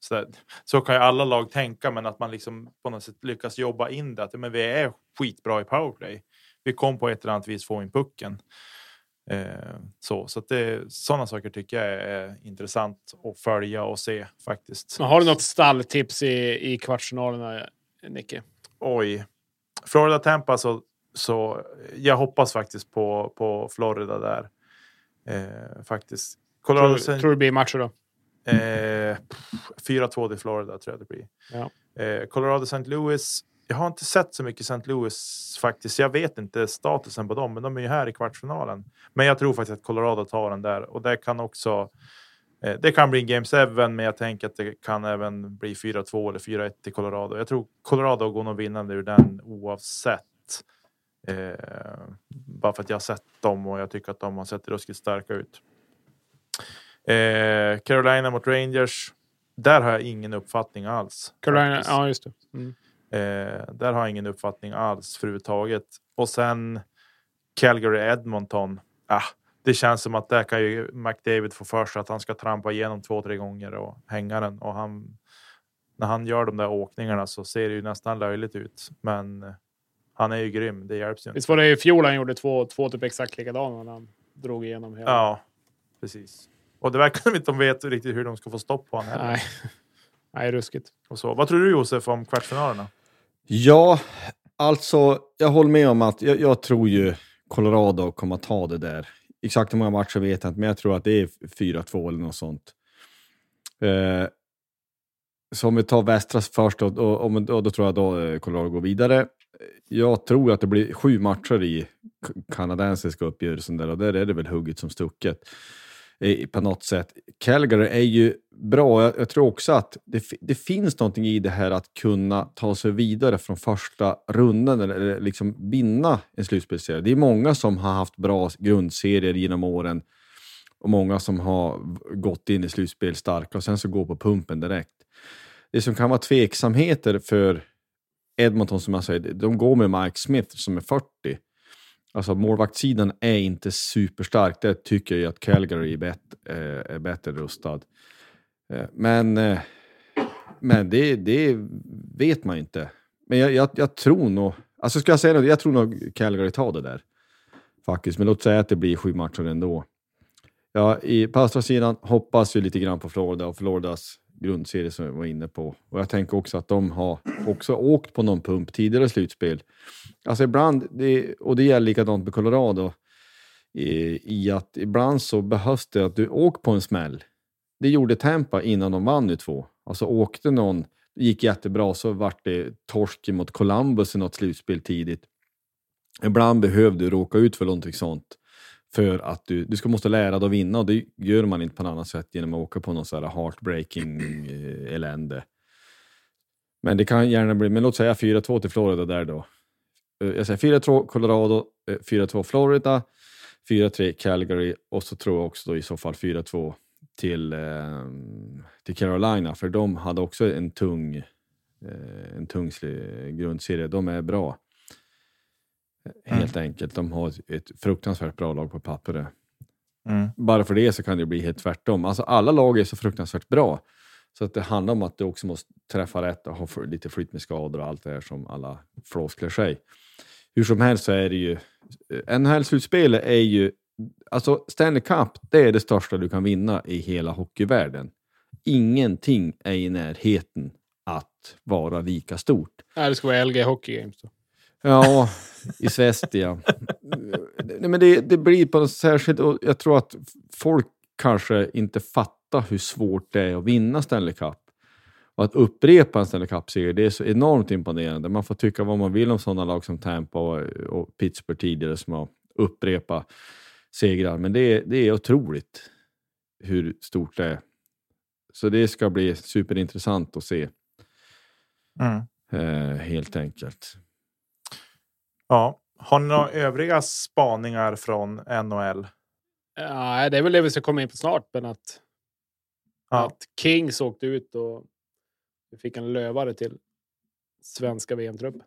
så, så kan ju alla lag tänka, men att man liksom på något sätt lyckas jobba in det. Att men vi är skitbra i powerplay. Vi kom på ett eller annat vis få in pucken. Eh, så så det, sådana saker tycker jag är intressant att följa och se faktiskt. Men har du något stalltips i, i kvartsfinalerna, Nicke? Oj, Florida Tampa så, så jag hoppas faktiskt på, på Florida där. Eh, faktiskt. Colorado tror, sen, tror du det blir matcher då? Eh, 4-2 till Florida tror jag det blir. Ja. Eh, Colorado St. Louis jag har inte sett så mycket St. Louis faktiskt. Jag vet inte statusen på dem, men de är ju här i kvartsfinalen. Men jag tror faktiskt att Colorado tar den där och det kan också. Eh, det kan bli en Game 7, men jag tänker att det kan även bli 4-2 eller 4-1 till Colorado. Jag tror Colorado går nog vinnande ur den oavsett. Eh, bara för att jag har sett dem och jag tycker att de har sett ruskigt starka ut. Eh, Carolina mot Rangers. Där har jag ingen uppfattning alls. Carolina, ja just det. Mm. Eh, där har jag ingen uppfattning alls överhuvudtaget. Och sen Calgary Edmonton. Ah, det känns som att där kan ju McDavid få för sig att han ska trampa igenom två, tre gånger och hänga den. Och han, när han gör de där åkningarna så ser det ju nästan löjligt ut. Men han är ju grym. Det hjälps ju inte. Visst var det i fjol han gjorde två, två typ exakt likadana när han drog igenom hela? Ja, precis. Och det verkar som inte de vet riktigt hur de ska få stopp på honom heller. Nej. Nej, ruskigt. Och så. Vad tror du Josef om kvartsfinalerna? Ja, alltså jag håller med om att jag, jag tror ju Colorado kommer att ta det där. Exakt hur många matcher vet jag inte, men jag tror att det är 4-2 eller något sånt. Eh, så om vi tar västra först, och, och, och, och, då tror jag då eh, Colorado går vidare. Jag tror att det blir sju matcher i kanadensiska uppgörelsen där och där är det väl hugget som stucket på något sätt. Calgary är ju bra. Jag, jag tror också att det, det, finns någonting i det här att kunna ta sig vidare från första rundan eller, eller liksom vinna en slutspelsserie. Det är många som har haft bra grundserier genom åren och många som har gått in i slutspel starka och sen så går på pumpen direkt. Det som kan vara tveksamheter för Edmonton, som jag säger, de går med Mike Smith som är 40 Alltså målvaktssidan är inte superstark. Det tycker jag att Calgary är, bet, eh, är bättre rustad. Eh, men eh, men det, det vet man inte. Men jag, jag, jag, tror nog... Alltså ska jag säga något? Jag tror nog Calgary tar det där. Faktiskt. Men låt säga att det blir sju matcher ändå. Ja, i, på östra sidan hoppas vi lite grann på Florida och Floridas grundserie som jag var inne på. Och jag tänker också att de har också åkt på någon pump tidigare slutspel. Alltså ibland, det, och det gäller likadant med Colorado, i, i, att ibland så behövs det att du åker på en smäll. Det gjorde Tampa innan de vann nu två. Alltså åkte någon, gick jättebra, så vart det torsk mot Columbus i något slutspel tidigt. Ibland behövde du råka ut för någonting sånt för att du, du ska måste lära dig att vinna och det gör man inte på något annat sätt genom att åka på någon så här heartbreaking eh, elände. Men det kan gärna bli, men låt säga 4-2 till Florida där då. Eh, jag säger 4-2 Colorado, eh, 4-2 Florida, 4-3 Calgary och så tror jag också då i så fall 4-2 till, eh, till Carolina, för de hade också en tung, eh, en tung grundserie. De är bra. Helt mm. enkelt. De har ett fruktansvärt bra lag på pappret. Mm. Bara för det så kan det bli helt tvärtom. Alltså alla lag är så fruktansvärt bra. Så att det handlar om att du också måste träffa rätt och ha lite flyt med skador och allt det här som alla floskler säger. Hur som helst så är det ju... Eh, NHL-slutspelet är ju... Alltså Stanley Cup, det är det största du kan vinna i hela hockeyvärlden. Ingenting är i närheten att vara lika stort. Nej, det ska vara LG Hockey Games då. Ja, [laughs] i Svestia. Nej, men det, det blir på något särskilt, och jag tror att folk kanske inte fattar hur svårt det är att vinna Stanley Cup. Och att upprepa en Stanley Cup-serie, det är så enormt imponerande. Man får tycka vad man vill om sådana lag som Tampa och, och Pittsburgh tidigare som har upprepat segrar. Men det är, det är otroligt hur stort det är. Så det ska bli superintressant att se. Mm. Eh, helt enkelt. Ja. Har ni några övriga spaningar från NHL? Ja, det är väl det vi ska komma in på snart, men att, Ja. att Kings åkte ut och vi fick en lövare till svenska VM-truppen.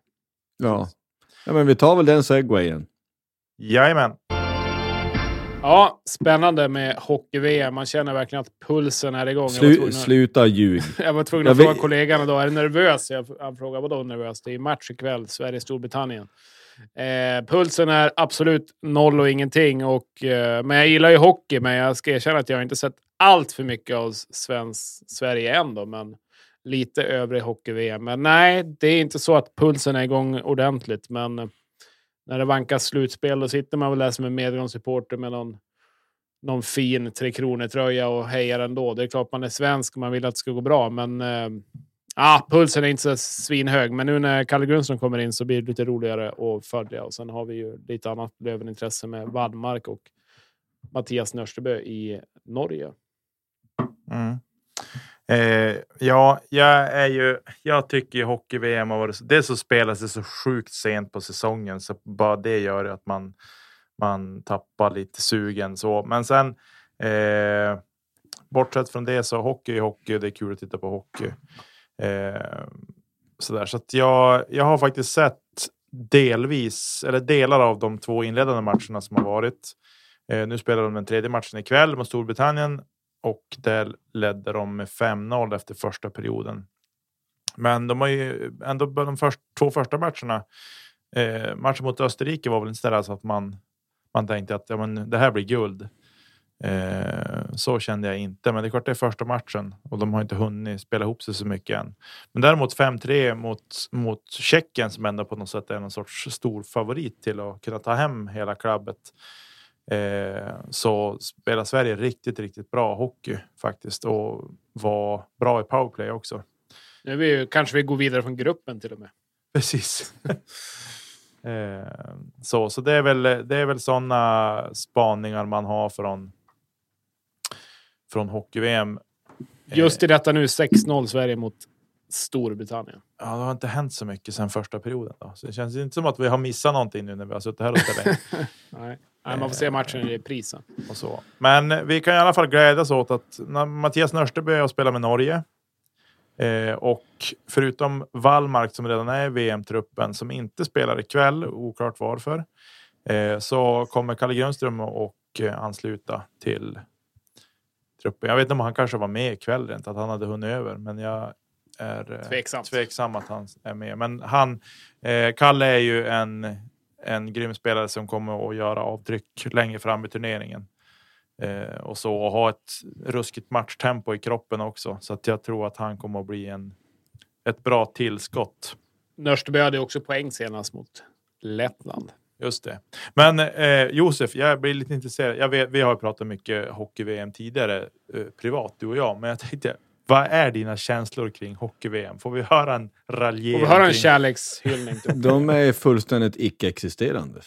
Ja. ja, men vi tar väl den segwayen. Jajamän. Ja, spännande med hockey-VM. Man känner verkligen att pulsen är igång. Slu, att, sluta ljug. [laughs] jag var tvungen Jag att fråga vet- kollegan då, är du nervös? Jag, han frågade vadå nervös? Det är match ikväll, Sverige-Storbritannien. Eh, pulsen är absolut noll och ingenting. Och, eh, men jag gillar ju hockey, men jag ska erkänna att jag inte sett allt för mycket av svensk, Sverige än. Då, men lite övrig hockey-VM. Men nej, det är inte så att pulsen är igång ordentligt. Men eh, när det vankas slutspel, då sitter man väl där som en medgångssupporter med någon, någon fin Tre Kronor-tröja och hejar ändå. Det är klart man är svensk och man vill att det ska gå bra, men eh, ah, pulsen är inte så svinhög. Men nu när Kalle Grundström kommer in så blir det lite roligare att följa. Och sen har vi ju lite annat lövenintresse med Wallmark och Mattias Nörstebö i Norge. Mm. Eh, ja, jag är ju. Jag tycker ju hockey-VM har varit. Det så spelas det så sjukt sent på säsongen så bara det gör att man man tappar lite sugen så. Men sen eh, bortsett från det så hockey är hockey. Det är kul att titta på hockey. Eh, sådär. Så att jag, jag har faktiskt sett delvis eller delar av de två inledande matcherna som har varit. Eh, nu spelar de den tredje matchen ikväll mot Storbritannien och där ledde de med 5-0 efter första perioden. Men de har ju ändå de först, två första matcherna. Eh, matchen mot Österrike var väl inte där så att man, man tänkte att ja, men det här blir guld. Eh, så kände jag inte, men det är klart det är första matchen och de har inte hunnit spela ihop sig så mycket än. Men däremot 5-3 mot, mot Tjeckien som ändå på något sätt är någon sorts stor favorit till att kunna ta hem hela klubbet. Eh, så spelar Sverige riktigt, riktigt bra hockey faktiskt och var bra i powerplay också. Nu vi kanske vi går vidare från gruppen till och med. [laughs] Precis. [laughs] eh, så, så det är väl, det är väl sådana spaningar man har från från hockey-VM. Just i detta nu 6-0 Sverige mot Storbritannien. Ja, det har inte hänt så mycket sedan första perioden. Då. Så det känns inte som att vi har missat någonting nu när vi har suttit här och spelat. [laughs] Nej. Nej, man får se matchen i reprisen. och så. Men vi kan i alla fall glädjas åt att när Mattias Nörsteby har spelat med Norge. Eh, och förutom Wallmark som redan är i VM-truppen som inte spelar ikväll, oklart varför. Eh, så kommer Kalle Grönström och eh, ansluta till truppen. Jag vet inte om han kanske var med ikväll rent, att han hade hunnit över, men jag är eh, Tveksamt. tveksam att han är med. Men han, eh, Kalle är ju en, en grym spelare som kommer att göra avtryck längre fram i turneringen. Eh, och så och ha ett ruskigt matchtempo i kroppen också. Så att jag tror att han kommer att bli en, ett bra tillskott. Nörsteby hade också poäng senast mot Lettland. Just det. Men eh, Josef, jag blir lite intresserad. Jag vet, vi har ju pratat mycket hockey-VM tidigare eh, privat, du och jag. Men jag tänkte, vad är dina känslor kring hockey-VM? Får vi höra en raljering? Och vi har en kring- kärlekshyllning. till- [laughs] De är fullständigt icke-existerande.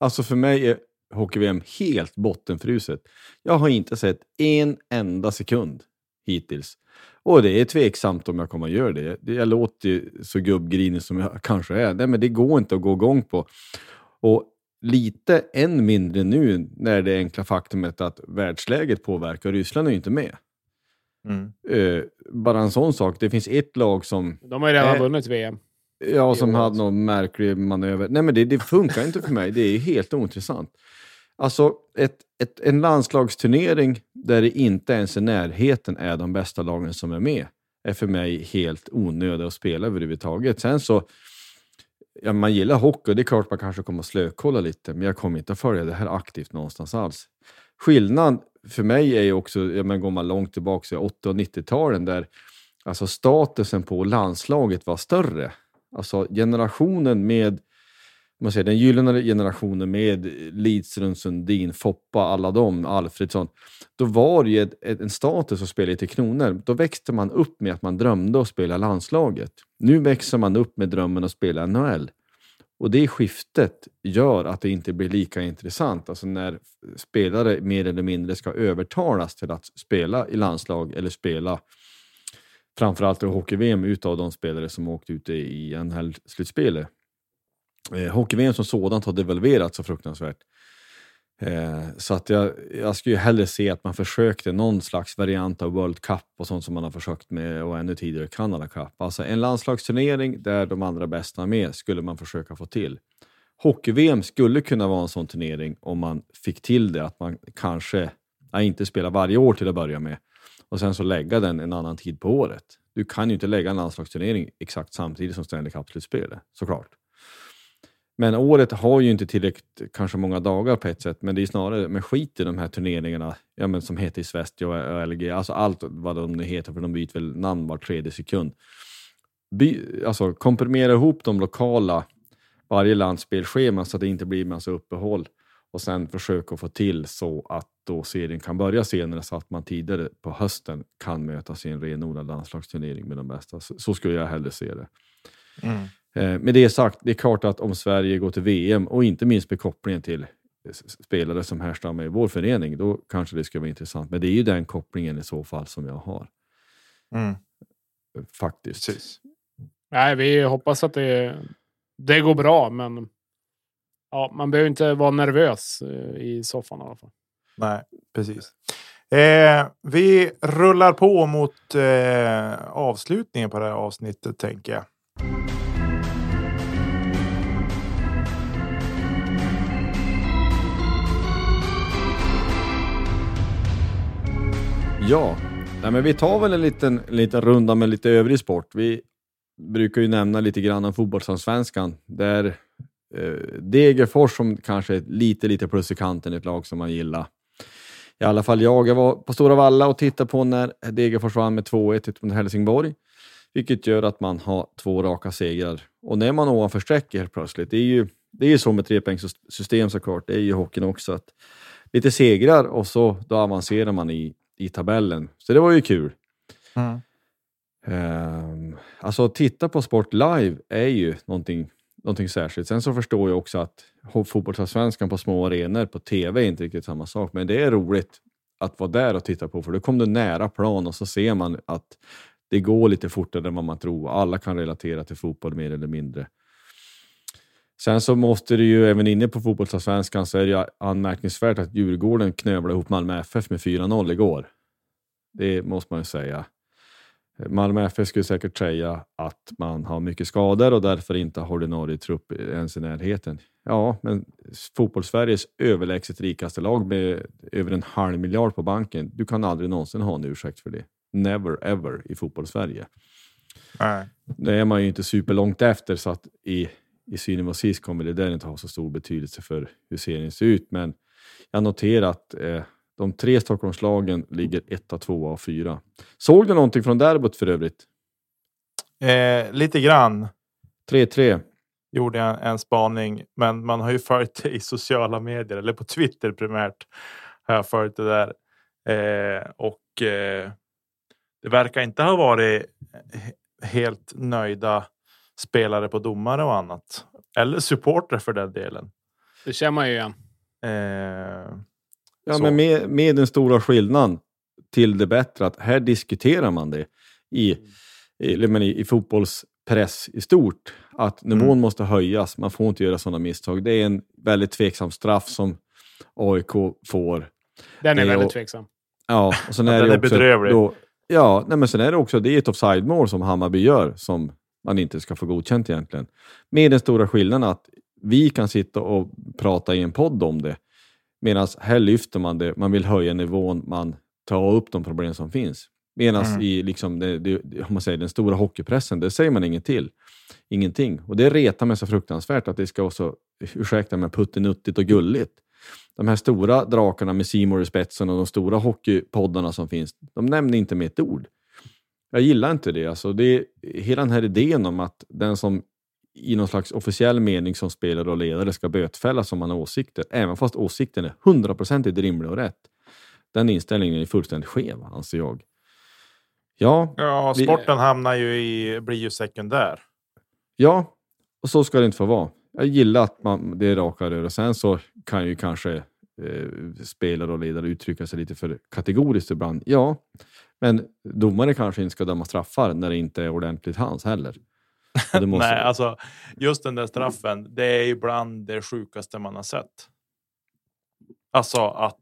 Alltså för mig är hockey-VM helt bottenfruset. Jag har inte sett en enda sekund hittills. Och det är tveksamt om jag kommer att göra det. Det- Jag låter ju så gubbgrinig som jag kanske är. Nej, men det går inte att gå igång på. Och lite än mindre nu när det enkla faktumet att världsläget påverkar. Ryssland är ju inte med. Mm. Eh, bara en sån sak. Det finns ett lag som De har ju redan Eh, vunnit VM. Ja, som hade alltså. någon märklig manöver. Nej, men det, det funkar inte för mig. Det är helt ointressant. Alltså, ett, ett, en landslagsturnering där det inte ens i närheten är de bästa lagen som är med är för mig helt onödig att spela överhuvudtaget. Sen så, ja, man gillar hockey och det är klart man kanske kommer att slökolla lite, men jag kommer inte att följa det här aktivt någonstans alls. Skillnad för mig är ju också, ja, men går man långt tillbaka till 80 och 90-talen där alltså statusen på landslaget var större. Alltså generationen med, man säger, den gyllene generationen med Lidström, Sundin, Foppa, alla dem, Alfredsson. Då var det ju ett, ett, en status att spela i Tre Kronor. Då växte man upp med att man drömde att spela landslaget. Nu växer man upp med drömmen att spela NHL. Och det skiftet gör att det inte blir lika intressant. Alltså när spelare mer eller mindre ska övertalas till att spela i landslag eller spela framförallt i hockey-VM utav de spelare som åkt ut i NHL-slutspelet. Eh, hockey-VM som sådant har devalverats så fruktansvärt. Eh, så att jag, jag skulle hellre se att man försökte någon slags variant av World Cup och sånt som man har försökt med och ännu tidigare Canada Cup. Alltså en landslagsturnering där de allra bästa är med skulle man försöka få till. Hockey-VM skulle kunna vara en sån turnering om man fick till det, att man kanske ja, inte spelar varje år till att börja med och sen så lägga den en annan tid på året. Du kan ju inte lägga en landslagsturnering exakt samtidigt som Stanley Cup-slutspelet, såklart. Men året har ju inte tillräckligt kanske många dagar på ett sätt, men det är snarare med skit i de här turneringarna ja, men som heter Svesti och LG, alltså allt vad de nu heter, för de byter väl namn var tredje sekund. By, alltså komprimera ihop de lokala, varje lands spelschema så att det inte blir massa uppehåll och sen försöka få till så att då serien kan börja senare så att man tidigare på hösten kan mötas i en renodlad landslagsturnering med de bästa. Så, så skulle jag hellre se det. Mm. Eh, med det sagt, det är klart att om Sverige går till VM och inte minst med kopplingen till spelare som härstammar i vår förening, då kanske det skulle vara intressant. Men det är ju den kopplingen i så fall som jag har. Mm. Faktiskt. Precis. Nej, vi hoppas att det, det går bra, men ja, man behöver inte vara nervös eh, i soffan i alla fall. Nej, precis. Eh, vi rullar på mot eh, avslutningen på det här avsnittet, tänker jag. Ja, Nej, men vi tar väl en liten, liten runda med lite övrig sport. Vi brukar ju nämna lite grann om fotbollsallsvenskan. Där eh, Degerfors som kanske är lite, lite plus i kanten, ett lag som man gillar. I alla fall jag. Jag var på Stora Valla och tittade på när Degerfors vann med 2-1 mot Helsingborg. Vilket gör att man har två raka segrar. Och när man ovanför strecket helt plötsligt, det är ju det är så med trepoängssystem såklart, det är ju hockeyn också. Att lite segrar och så då avancerar man i, i tabellen. Så det var ju kul. Mm. Um, alltså att titta på sport live är ju någonting, någonting särskilt. Sen så förstår jag också att fotbollsallsvenskan på små arenor på tv är inte riktigt samma sak, men det är roligt att vara där och titta på, för då kommer du nära plan och så ser man att det går lite fortare än vad man tror. Alla kan relatera till fotboll mer eller mindre. Sen så måste det ju, även inne på fotbollsallsvenskan, så är det anmärkningsvärt att Djurgården knövlade ihop Malmö FF med 4-0 igår. Det måste man ju säga. Malmö FF skulle säkert säga att man har mycket skador och därför inte har ordinarie trupp ens i närheten. Ja, men fotbollssveriges överlägset rikaste lag med över en halv miljard på banken. Du kan aldrig någonsin ha en ursäkt för det. Never ever i fotbollssverige. Nej. Det är man ju inte superlångt efter så att i i vad sist kommer det där inte ha så stor betydelse för hur serien ser ut. Men jag noterar att eh, de tre Stockholmslagen ligger etta, tvåa och fyra. Såg du någonting från derbyt för övrigt? Eh, lite grann. 3-3. Gjorde jag en spaning, men man har ju följt det i sociala medier, eller på Twitter primärt. Har jag följt det där. Eh, och eh, det verkar inte ha varit helt nöjda spelare på domare och annat. Eller supporter för den delen. Det känner man ju igen. Eh, ja, så. men med, med den stora skillnaden till det bättre att här diskuterar man det i, i, i, i fotbollspress i stort. Att nivån mm. måste höjas, man får inte göra sådana misstag. Det är en väldigt tveksam straff som AIK får. Den är väldigt tveksam. Ja, och sen är den det är också bedrövlig. Då, ja, nej, men sen är det också det är ett offside-mål som Hammarby gör som man inte ska få godkänt egentligen. Med den stora skillnaden att vi kan sitta och prata i en podd om det, medan här lyfter man det, man vill höja nivån, man tar upp de problem som finns. Medan mm. i liksom det, det, om man säger, den stora hockeypressen, det säger man inget till. Ingenting. Och det retar mig så fruktansvärt att det ska vara så, ursäkta mig, puttinuttigt och gulligt. De här stora drakarna med Simor i spetsen och de stora hockeypoddarna som finns, de nämner inte med ett ord. Jag gillar inte det. Alltså det är hela den här idén om att den som i någon slags officiell mening som spelare och ledare ska bötfällas om man har åsikter, även fast åsikten är hundraprocentigt rimlig och rätt. Den inställningen är fullständigt skev, anser jag. Ja, ja sporten vi, hamnar ju i, blir ju sekundär. Ja, och så ska det inte få vara. jag gillar att man, det är raka rör och sen så kan ju kanske spelare och ledare uttrycka sig lite för kategoriskt ibland. Ja, men domare kanske inte ska döma straffar när det inte är ordentligt hans heller. [laughs] Måste- Nej, alltså just den där straffen. Det är ibland det sjukaste man har sett. Alltså att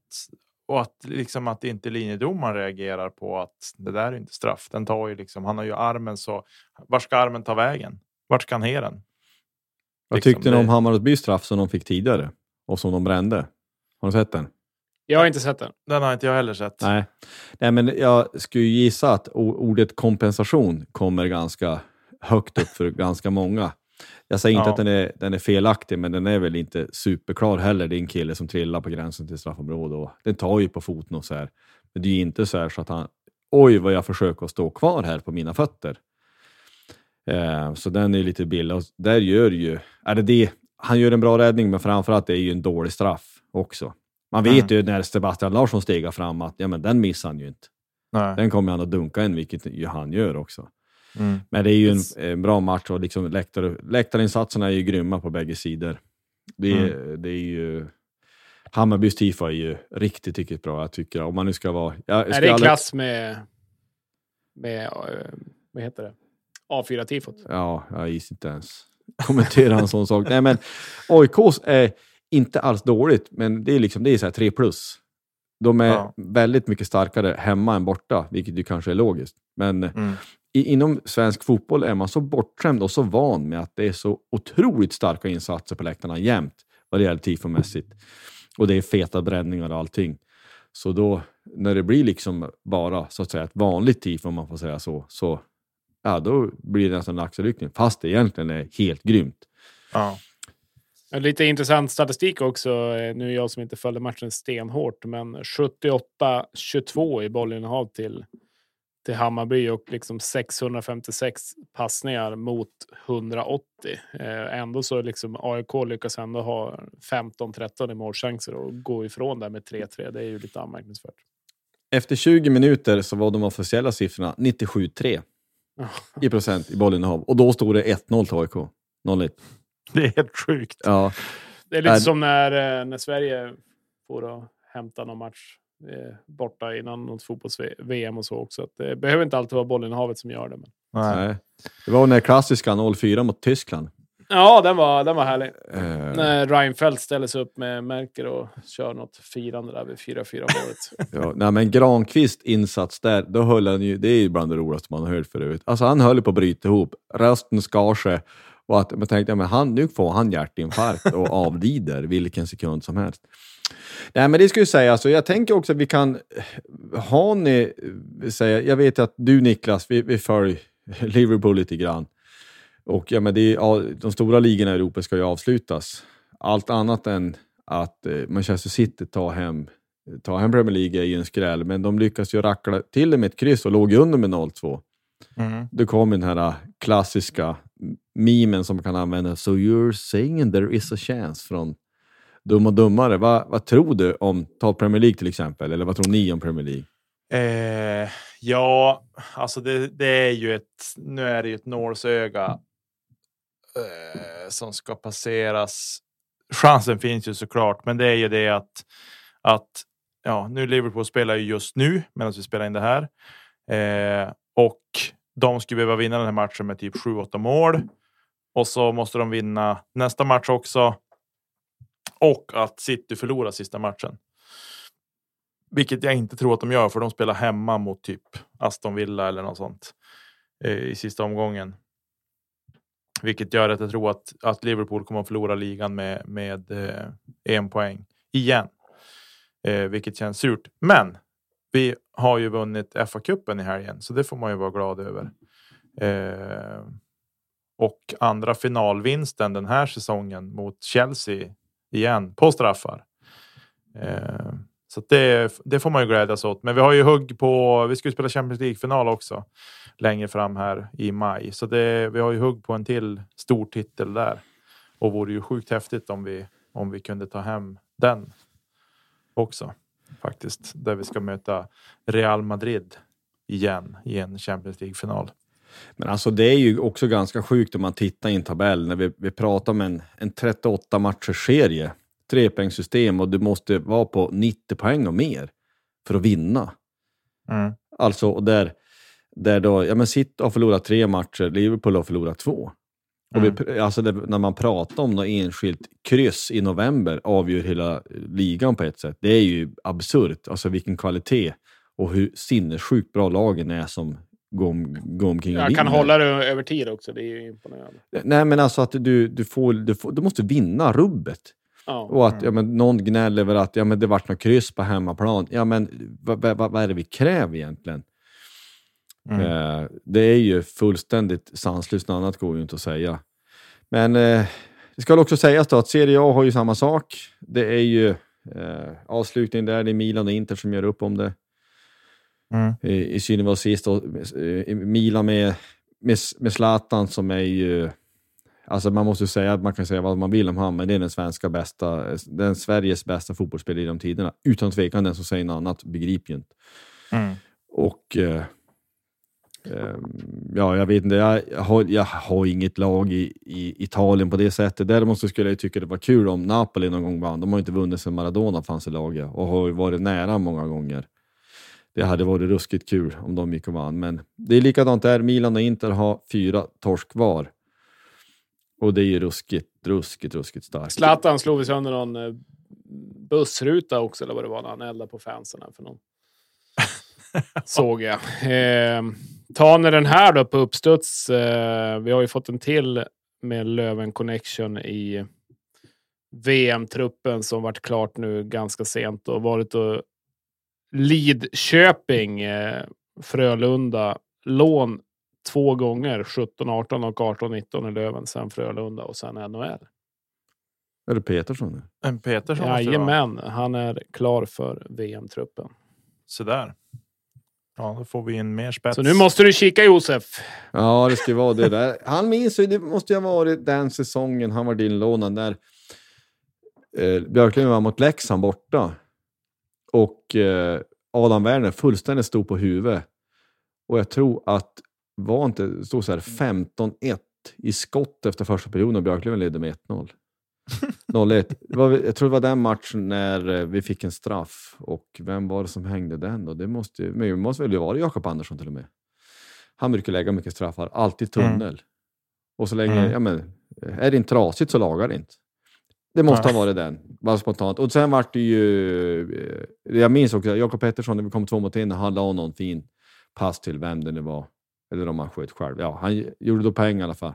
och att liksom att inte linjedomaren reagerar på att det där är inte straff. Den tar ju liksom. Han har ju armen så. Var ska armen ta vägen? Vart ska han ge den? Vad liksom, tyckte ni om Hammarbys straff som de fick tidigare? Och som de brände? Har ni sett den? Jag har inte sett den. Den har inte jag heller sett. Nej. Nej, men jag skulle ju gissa att ordet kompensation kommer ganska högt upp för ganska många. Jag säger inte Ja. att den är, den är felaktig, men den är väl inte superklar heller. Det är en kille som trillar på gränsen till straffområde och den tar ju på foten och så här. Men det är ju inte så här så att han, oj vad jag försöker att stå kvar här på mina fötter. Eh, så den är lite billig och där gör ju, är det det, han gör en bra räddning, men framförallt är det ju en dålig straff också. Man vet ju när Sebastian Larsson stegar fram att ja, men den missar han ju inte. Nej. Den kommer han att dunka in, vilket ju han gör också. Mm. Men det är ju en, en bra match och liksom läktare, läktarinsatserna är ju grymma på bägge sidor. Det, är- det är ju... Hammarbys tifo är ju riktigt, riktigt bra. Jag tycker om man nu ska vara... Jag, Är ska det i klass med, med eh, vad heter det? A4-tifot? Ja, jag gissar inte ens kommentera en sån sak. Nej, men AIKs är inte alls dåligt, men det är liksom det är så här 3 plus. De är Ja. väldigt mycket starkare hemma än borta, vilket ju kanske är logiskt. Men Mm. i, inom svensk fotboll är man så bortskämd och så van med att det är så otroligt starka insatser på läktarna jämt vad det gäller tifomässigt. Och det är feta bränningar och allting. Så då, när det blir liksom bara så att säga ett vanligt tifo, om man får säga så, så ja, då blir det nästan en axelryckning. Fast det egentligen är helt grymt. Ja. Lite intressant statistik också. eh, Nu är jag som inte följde matchen stenhårt, men 78-22 i bollinnehav till, till Hammarby och liksom 656 passningar mot 180. Eh, ändå så liksom AIK lyckas ändå ha 15-13 i målchanser och gå ifrån där med 3-3. Det är ju lite anmärkningsvärt. Efter 20 minuter så var de officiella siffrorna 97-3 i procent i bollinnehav. Och då stod det 1-0 till AIK. 0-1. [laughs] Det är helt sjukt. Ja, Det är lite Är- som när, eh, när Sverige får att hämta någon match eh, borta innan något fotbolls-VM och så också. Att det behöver inte alltid vara bollinnehavet som gör det. Men... Nej. Det var den där klassiska 0-4 mot Tyskland. Ja, den var, den var härlig. Eh, När Reinfeldt ställer sig upp med Merker och kör något firande där vid 4-4 målet. [laughs] Ja, nej, men Granqvist insats där, då höll han ju, det är ju bland det roligaste man har hört förut. Alltså han höll på att bryta ihop, rösten skar sig och att man tänkte, ja, men han, nu får han hjärtinfarkt och [laughs] avlider vilken sekund som helst. Nej, men det skulle jag säga, alltså, jag tänker också att vi kan, har ni, eh, säga, jag vet att du Niklas, vi, vi följer [laughs] Liverpool lite grann. Och ja, men det är, ja, de stora ligorna i Europa ska ju avslutas. Allt annat än att eh, Manchester City tar hem, tar hem Premier League är ju en skräll, men de lyckas ju rackla till det med ett kryss och låg under med 0-2. Mm. Då kom den här äh, klassiska memen som man kan använda. So you're saying there is a chance från Dum och Dummare. Va, vad tror du om, ta Premier League till exempel, eller vad tror ni om Premier League? Eh, ja, alltså det, det är ju ett, nu är det ju ett nålsöga eh, som ska passeras. Chansen finns ju såklart, men det är ju det att, att ja, nu Liverpool spelar ju just nu medan vi spelar in det här. Eh, och de skulle behöva vinna den här matchen med typ 7-8 mål. Och så måste de vinna nästa match också. Och att City förlorar sista matchen. Vilket jag inte tror att de gör, för de spelar hemma mot typ Aston Villa eller något sånt eh, i sista omgången. Vilket gör att jag tror att, att Liverpool kommer att förlora ligan med, med eh, en poäng igen. Eh, vilket känns surt. Men vi har ju vunnit FA-cupen i helgen, så det får man ju vara glad över. Eh, och andra finalvinsten den här säsongen mot Chelsea igen på straffar. Eh, så det, det får man ju glädjas åt. Men vi har ju hugg på. Vi ska ju spela Champions League-final också längre fram här i maj, så det, vi har ju hugg på en till stor titel där och vore ju sjukt häftigt om vi om vi kunde ta hem den också faktiskt, där vi ska möta Real Madrid igen i en Champions League-final. Men alltså det är ju också ganska sjukt om man tittar i en tabell när vi, vi pratar om en, en 38 matchers serie, trepoängssystem och du måste vara på 90 poäng och mer för att vinna. Mm. Alltså, och där, där då, ja men City har förlorat tre matcher, Liverpool har förlorat två. Och Mm. vi, alltså det, när man pratar om något enskilt kryss i november avgör hela ligan på ett sätt. Det är ju absurt, alltså vilken kvalitet och hur sinnessjukt bra lagen är som går, om- går omkring och Jag kan hålla det över tid också. Det är ju imponerande. Nej men alltså att du, du, får, du, får, du måste vinna rubbet. Ja. Och att ja, men någon gnäller över att ja, men det vart något kryss på hemmaplan. Ja men vad, vad, vad är det vi kräver egentligen? Mm. Eh, det är ju fullständigt sanslöst, något annat går ju inte att säga. Men eh, det ska också sägas då att Serie A har ju samma sak. Det är ju eh, avslutning där, det är Milan och Inter som gör upp om det. Mm. I, i synnerhet sist då, eh, Milan med, med, med Zlatan som är ju... Alltså man måste säga att man kan säga vad man vill om han, men det är den svenska bästa, den Sveriges bästa fotbollsspelare genom tiderna. Utan tvekan, den som säger något annat begriper ju inte. Mm. Och eh, ja, jag vet inte, jag, har, jag har inget lag i, i Italien på det sättet. Däremot så skulle jag tycka det var kul om Napoli någon gång vann. De har inte vunnit sedan Maradona fanns i laget och har ju varit nära många gånger. Det hade varit ruskigt kul om de gick och vann, men det är likadant där. Milan och Inter har fyra torsk var. Och det är ju ruskigt, ruskigt, ruskigt starkt. Zlatan slog vi sönder någon eh, bussruta också, eller vad det var, när han eldade på fansen. För någon. [laughs] Såg jag. Eh, ta ni den här då på uppstuds. Eh, vi har ju fått en till med Löven Connection i VM-truppen som varit klart nu ganska sent och varit och Lidköping, eh, Frölunda, lån två gånger, 17-18 och 18-19 i Löven, sen Frölunda och sen NHL. Är det Petersson? nu? En Petersson. Jajamän, han är klar för VM-truppen. Sådär. Ja, då får vi in mer spets. Så nu måste du kika Josef. Ja, det ska vara det där. Han minns ju, det måste ju ha varit den säsongen han var inlånad när eh, Björklund var mot Leksand borta. Och eh, Adam Werner fullständigt stod på huvudet. Och jag tror att var inte, det stod så här 15-1 i skott efter första perioden och Björklund ledde med 1-0. [laughs] 0-1. Det var, jag tror det var den matchen när eh, vi fick en straff. Och vem var det som hängde den då? Det måste, ju- men det måste väl vara Jakob Andersson till och med. Han brukar lägga mycket straffar, alltid tunnel. Och så länge, Mm. ja men, är det inte trasigt så lagar det inte. Det måste ha varit den, bara spontant. Och sen vart det ju, eh, jag minns också, Jakob Pettersson, när vi kom två mot en, han la någon fin pass till vem det nu var. Eller om han sköt själv. Ja, han gjorde då poäng i alla fall.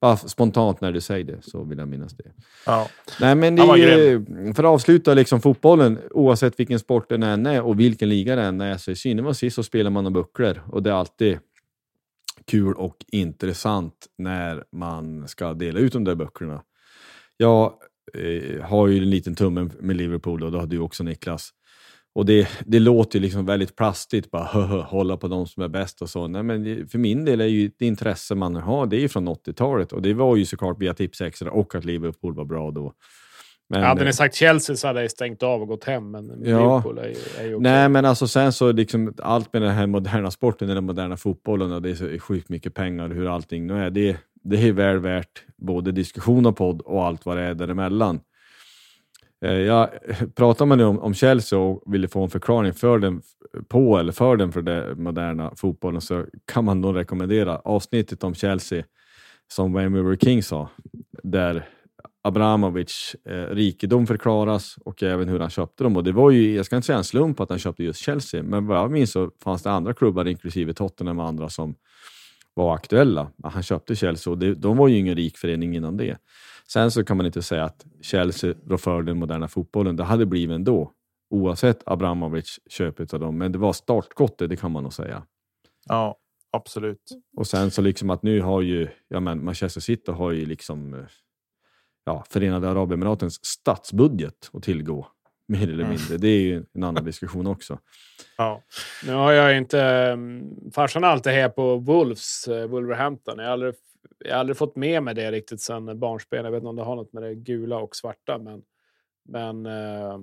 Bara spontant när du säger det så vill jag minnas det. Ja. Nej, men det är för att avsluta liksom fotbollen, oavsett vilken sport den än är och vilken liga den än är, så i synnerhet sist så spelar man om bucklor och det är alltid kul och intressant när man ska dela ut de där böckerna. Jag eh, har ju en liten tumme med Liverpool och det har du också Niklas. Och det, det låter ju liksom väldigt plastigt, bara "Höhö, hålla på de som är bäst och så. Nej, men för min del är ju det intresse man har, det är ju från 80-talet och det var ju såklart via tips extra och att Liverpool var bra då. Men, hade eh, ni sagt Chelsea så hade jag stängt av och gått hem, men Ja. Liverpool är ju, är ju okej. Nej, men alltså sen så liksom allt med den här moderna sporten, den moderna fotbollen och det är så sjukt mycket pengar hur allting nu är. Det, det är väl värt både diskussion och podd och allt vad det är däremellan. Eh, Jag pratar man nu om, om Chelsea och vill få en förklaring för den, på eller för den för den moderna fotbollen så kan man nog rekommendera avsnittet om Chelsea som Wayne River King sa, där Abramovic eh, rikedom förklaras och även hur han köpte dem. Och det var ju, jag ska inte säga en slump att han köpte just Chelsea, men vad jag minns så fanns det andra klubbar, inklusive Tottenham och andra, som var aktuella. Han köpte Chelsea och det, de var ju ingen rik förening innan det. Sen så kan man inte säga att Chelsea rår för den moderna fotbollen. Det hade blivit ändå, oavsett Abramovic köp av dem. Men det var startskottet, det kan man nog säga. ja, absolut. Och sen så liksom att nu har ju, ja men Manchester City har ju liksom eh, ja, Förenade Arabemiratens statsbudget att tillgå. Mer eller Mm. mindre. Det är ju en annan diskussion också. Ja. Nu har jag inte... um, Farsan alltid här på Wolves, uh, Wolverhampton. Jag har, aldrig, jag har aldrig fått med mig det riktigt sedan barnsben. Jag vet inte om det har något med det gula och svarta, men, men eh,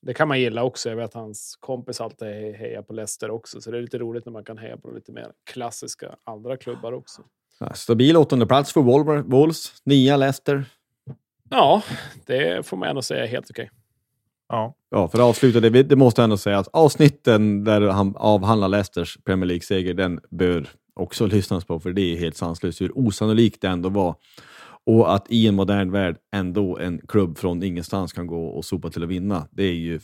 det kan man gilla också. Jag vet att hans kompis alltid he- hejar på Leicester också, så det är lite roligt när man kan heja på lite mer klassiska andra klubbar också. Stabil åttonde plats för Wolver- Wolves. Nia Leicester. Ja, det får man ändå säga är helt okej. Ja. Ja, för att avsluta det, det måste jag ändå säga att avsnitten där han avhandlar Leicesters Premier League-seger, den bör också lyssnas på, för det är helt sanslöst hur osannolikt det ändå var. Och att i en modern värld ändå en klubb från ingenstans kan gå och sopa till att vinna, det är ju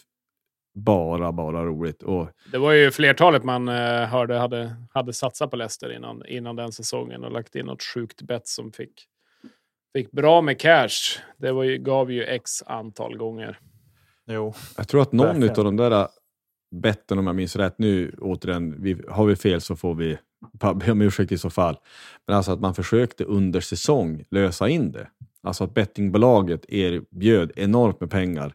bara, bara roligt. Och Det var ju flertalet man eh, hörde hade, hade satsat på Leicester innan, innan den säsongen och lagt in något sjukt bett som fick, fick bra med cash. Det var ju, gav ju x antal gånger. Jo. jag tror att någon av de där betten, om jag minns rätt, nu återigen, vi, har vi fel så får vi be om ursäkt i så fall. Men alltså att man försökte under säsong lösa in det. Alltså att bettingbolaget erbjöd enormt med pengar,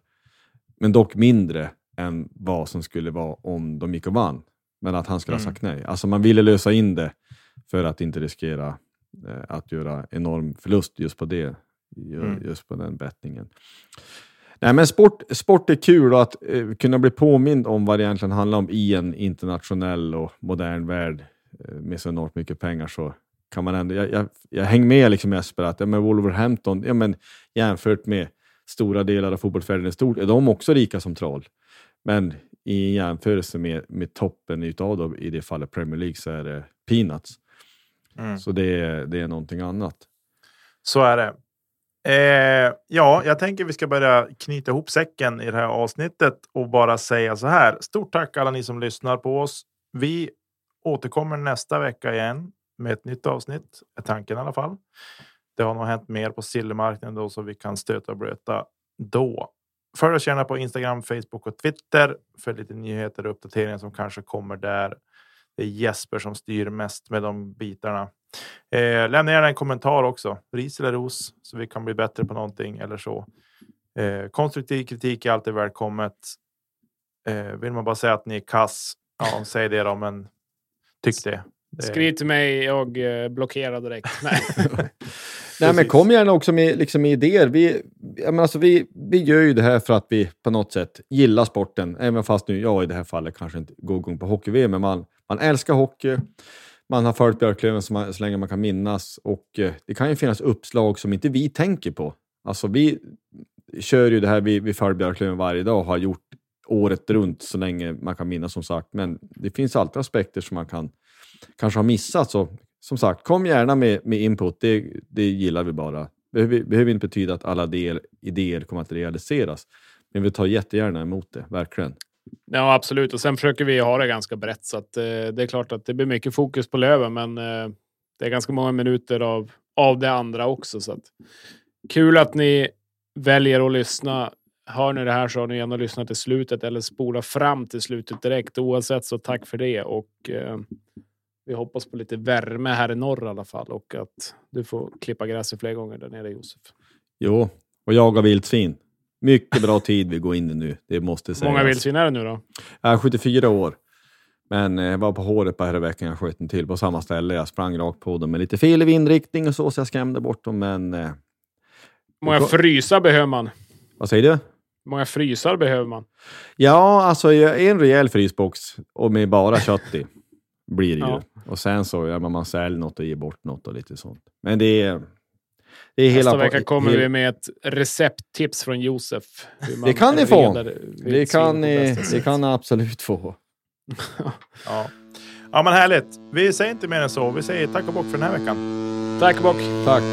men dock mindre än vad som skulle vara om de gick och vann. Men att han skulle ha Mm. sagt nej. Alltså man ville lösa in det för att inte riskera eh, att göra enorm förlust just på det. Mm. Just på den bettingen. Nej, men sport, sport är kul och att eh, kunna bli påmind om vad det egentligen handlar om i en internationell och modern värld med så enormt mycket pengar så kan man ändå, jag, jag, jag hänger med liksom Jesper att ja, men Wolverhampton, ja, men jämfört med stora delar av fotbollsvärlden i stort, är de också rika som troll. Men i jämförelse med, med toppen utav dem, i det fallet Premier League, så är det peanuts. Mm. Så det, är- det är någonting annat. Så är det. Eh, ja, jag tänker vi ska börja knyta ihop säcken i det här avsnittet och bara säga så här. Stort tack alla ni som lyssnar på oss. Vi återkommer nästa vecka igen med ett nytt avsnitt, är tanken i alla fall. Det har nog hänt mer på silvermarknaden då så vi kan stöta och blöta då. Följ oss gärna på Instagram, Facebook och Twitter för lite nyheter och uppdateringar som kanske kommer där. Det är Jesper som styr mest med de bitarna. Eh, lämna gärna en kommentar också. Ris eller ros så vi kan bli bättre på någonting eller så. Eh, konstruktiv kritik är alltid välkommet. Eh, vill man bara säga att ni är kass, ja, säg det då, men tyck det. det Skriv till mig, jag eh, blockerar direkt. [laughs] Nej. [laughs] Nej, men kom gärna också med, liksom, med idéer. Vi, jag menar, alltså, vi, vi gör ju det här för att vi på något sätt gillar sporten. Även fast nu jag i det här fallet kanske inte går igång på hockey men man, man älskar hockey. Man har följt Björklöven så, man, så länge man kan minnas. Och eh, det kan ju finnas uppslag som inte vi tänker på. Alltså vi kör ju det här, vi, vi följer Björklöven varje dag och har gjort året runt så länge man kan minnas som sagt. Men det finns alltid aspekter som man kan kanske har missat. Så som sagt, kom gärna med, med input. Det, det gillar vi bara. Det behöver, behöver inte betyda att alla del, idéer kommer att realiseras. Men vi tar jättegärna emot det, verkligen. Ja, absolut. Och sen försöker vi ha det ganska brett. Så att, eh, det är klart att det blir mycket fokus på Löven, men eh, det är ganska många minuter av, av det andra också. Så att, kul att ni väljer att lyssna. Hör ni det här så har ni gärna lyssnat till slutet eller spola fram till slutet direkt. Oavsett så tack för det. Och eh, vi hoppas på lite värme här i norr i alla fall och att du får klippa gräset fler gånger där nere Josef. Jo, och jaga vildsvin. Mycket bra tid vi går in i nu, det måste Hur sägas. många vildsvin är det nu då? Jag är 74 år. Men eh, jag var på håret på här veckan jag sköt en till på samma ställe. Jag sprang rakt på dem med lite fel i vindriktning och så, så jag skrämde bort dem. Men eh, Hur många frysar behöver man? vad säger du? Hur många frysar behöver man? Ja, alltså en rejäl frysbox och med bara kött i blir det ju. Ja. Och sen så gör man, man säljer något och ger bort något och lite sånt. Men det är... Det är Nästa hela... vecka kommer hel- vi med ett recepttips från Josef. hur man Det kan ni få. Det kan, ni, det kan ni absolut få. [laughs] Ja. ja, men härligt. Vi säger inte mer än så. Vi säger tack och bock för den här veckan. Tack och bock. Tack.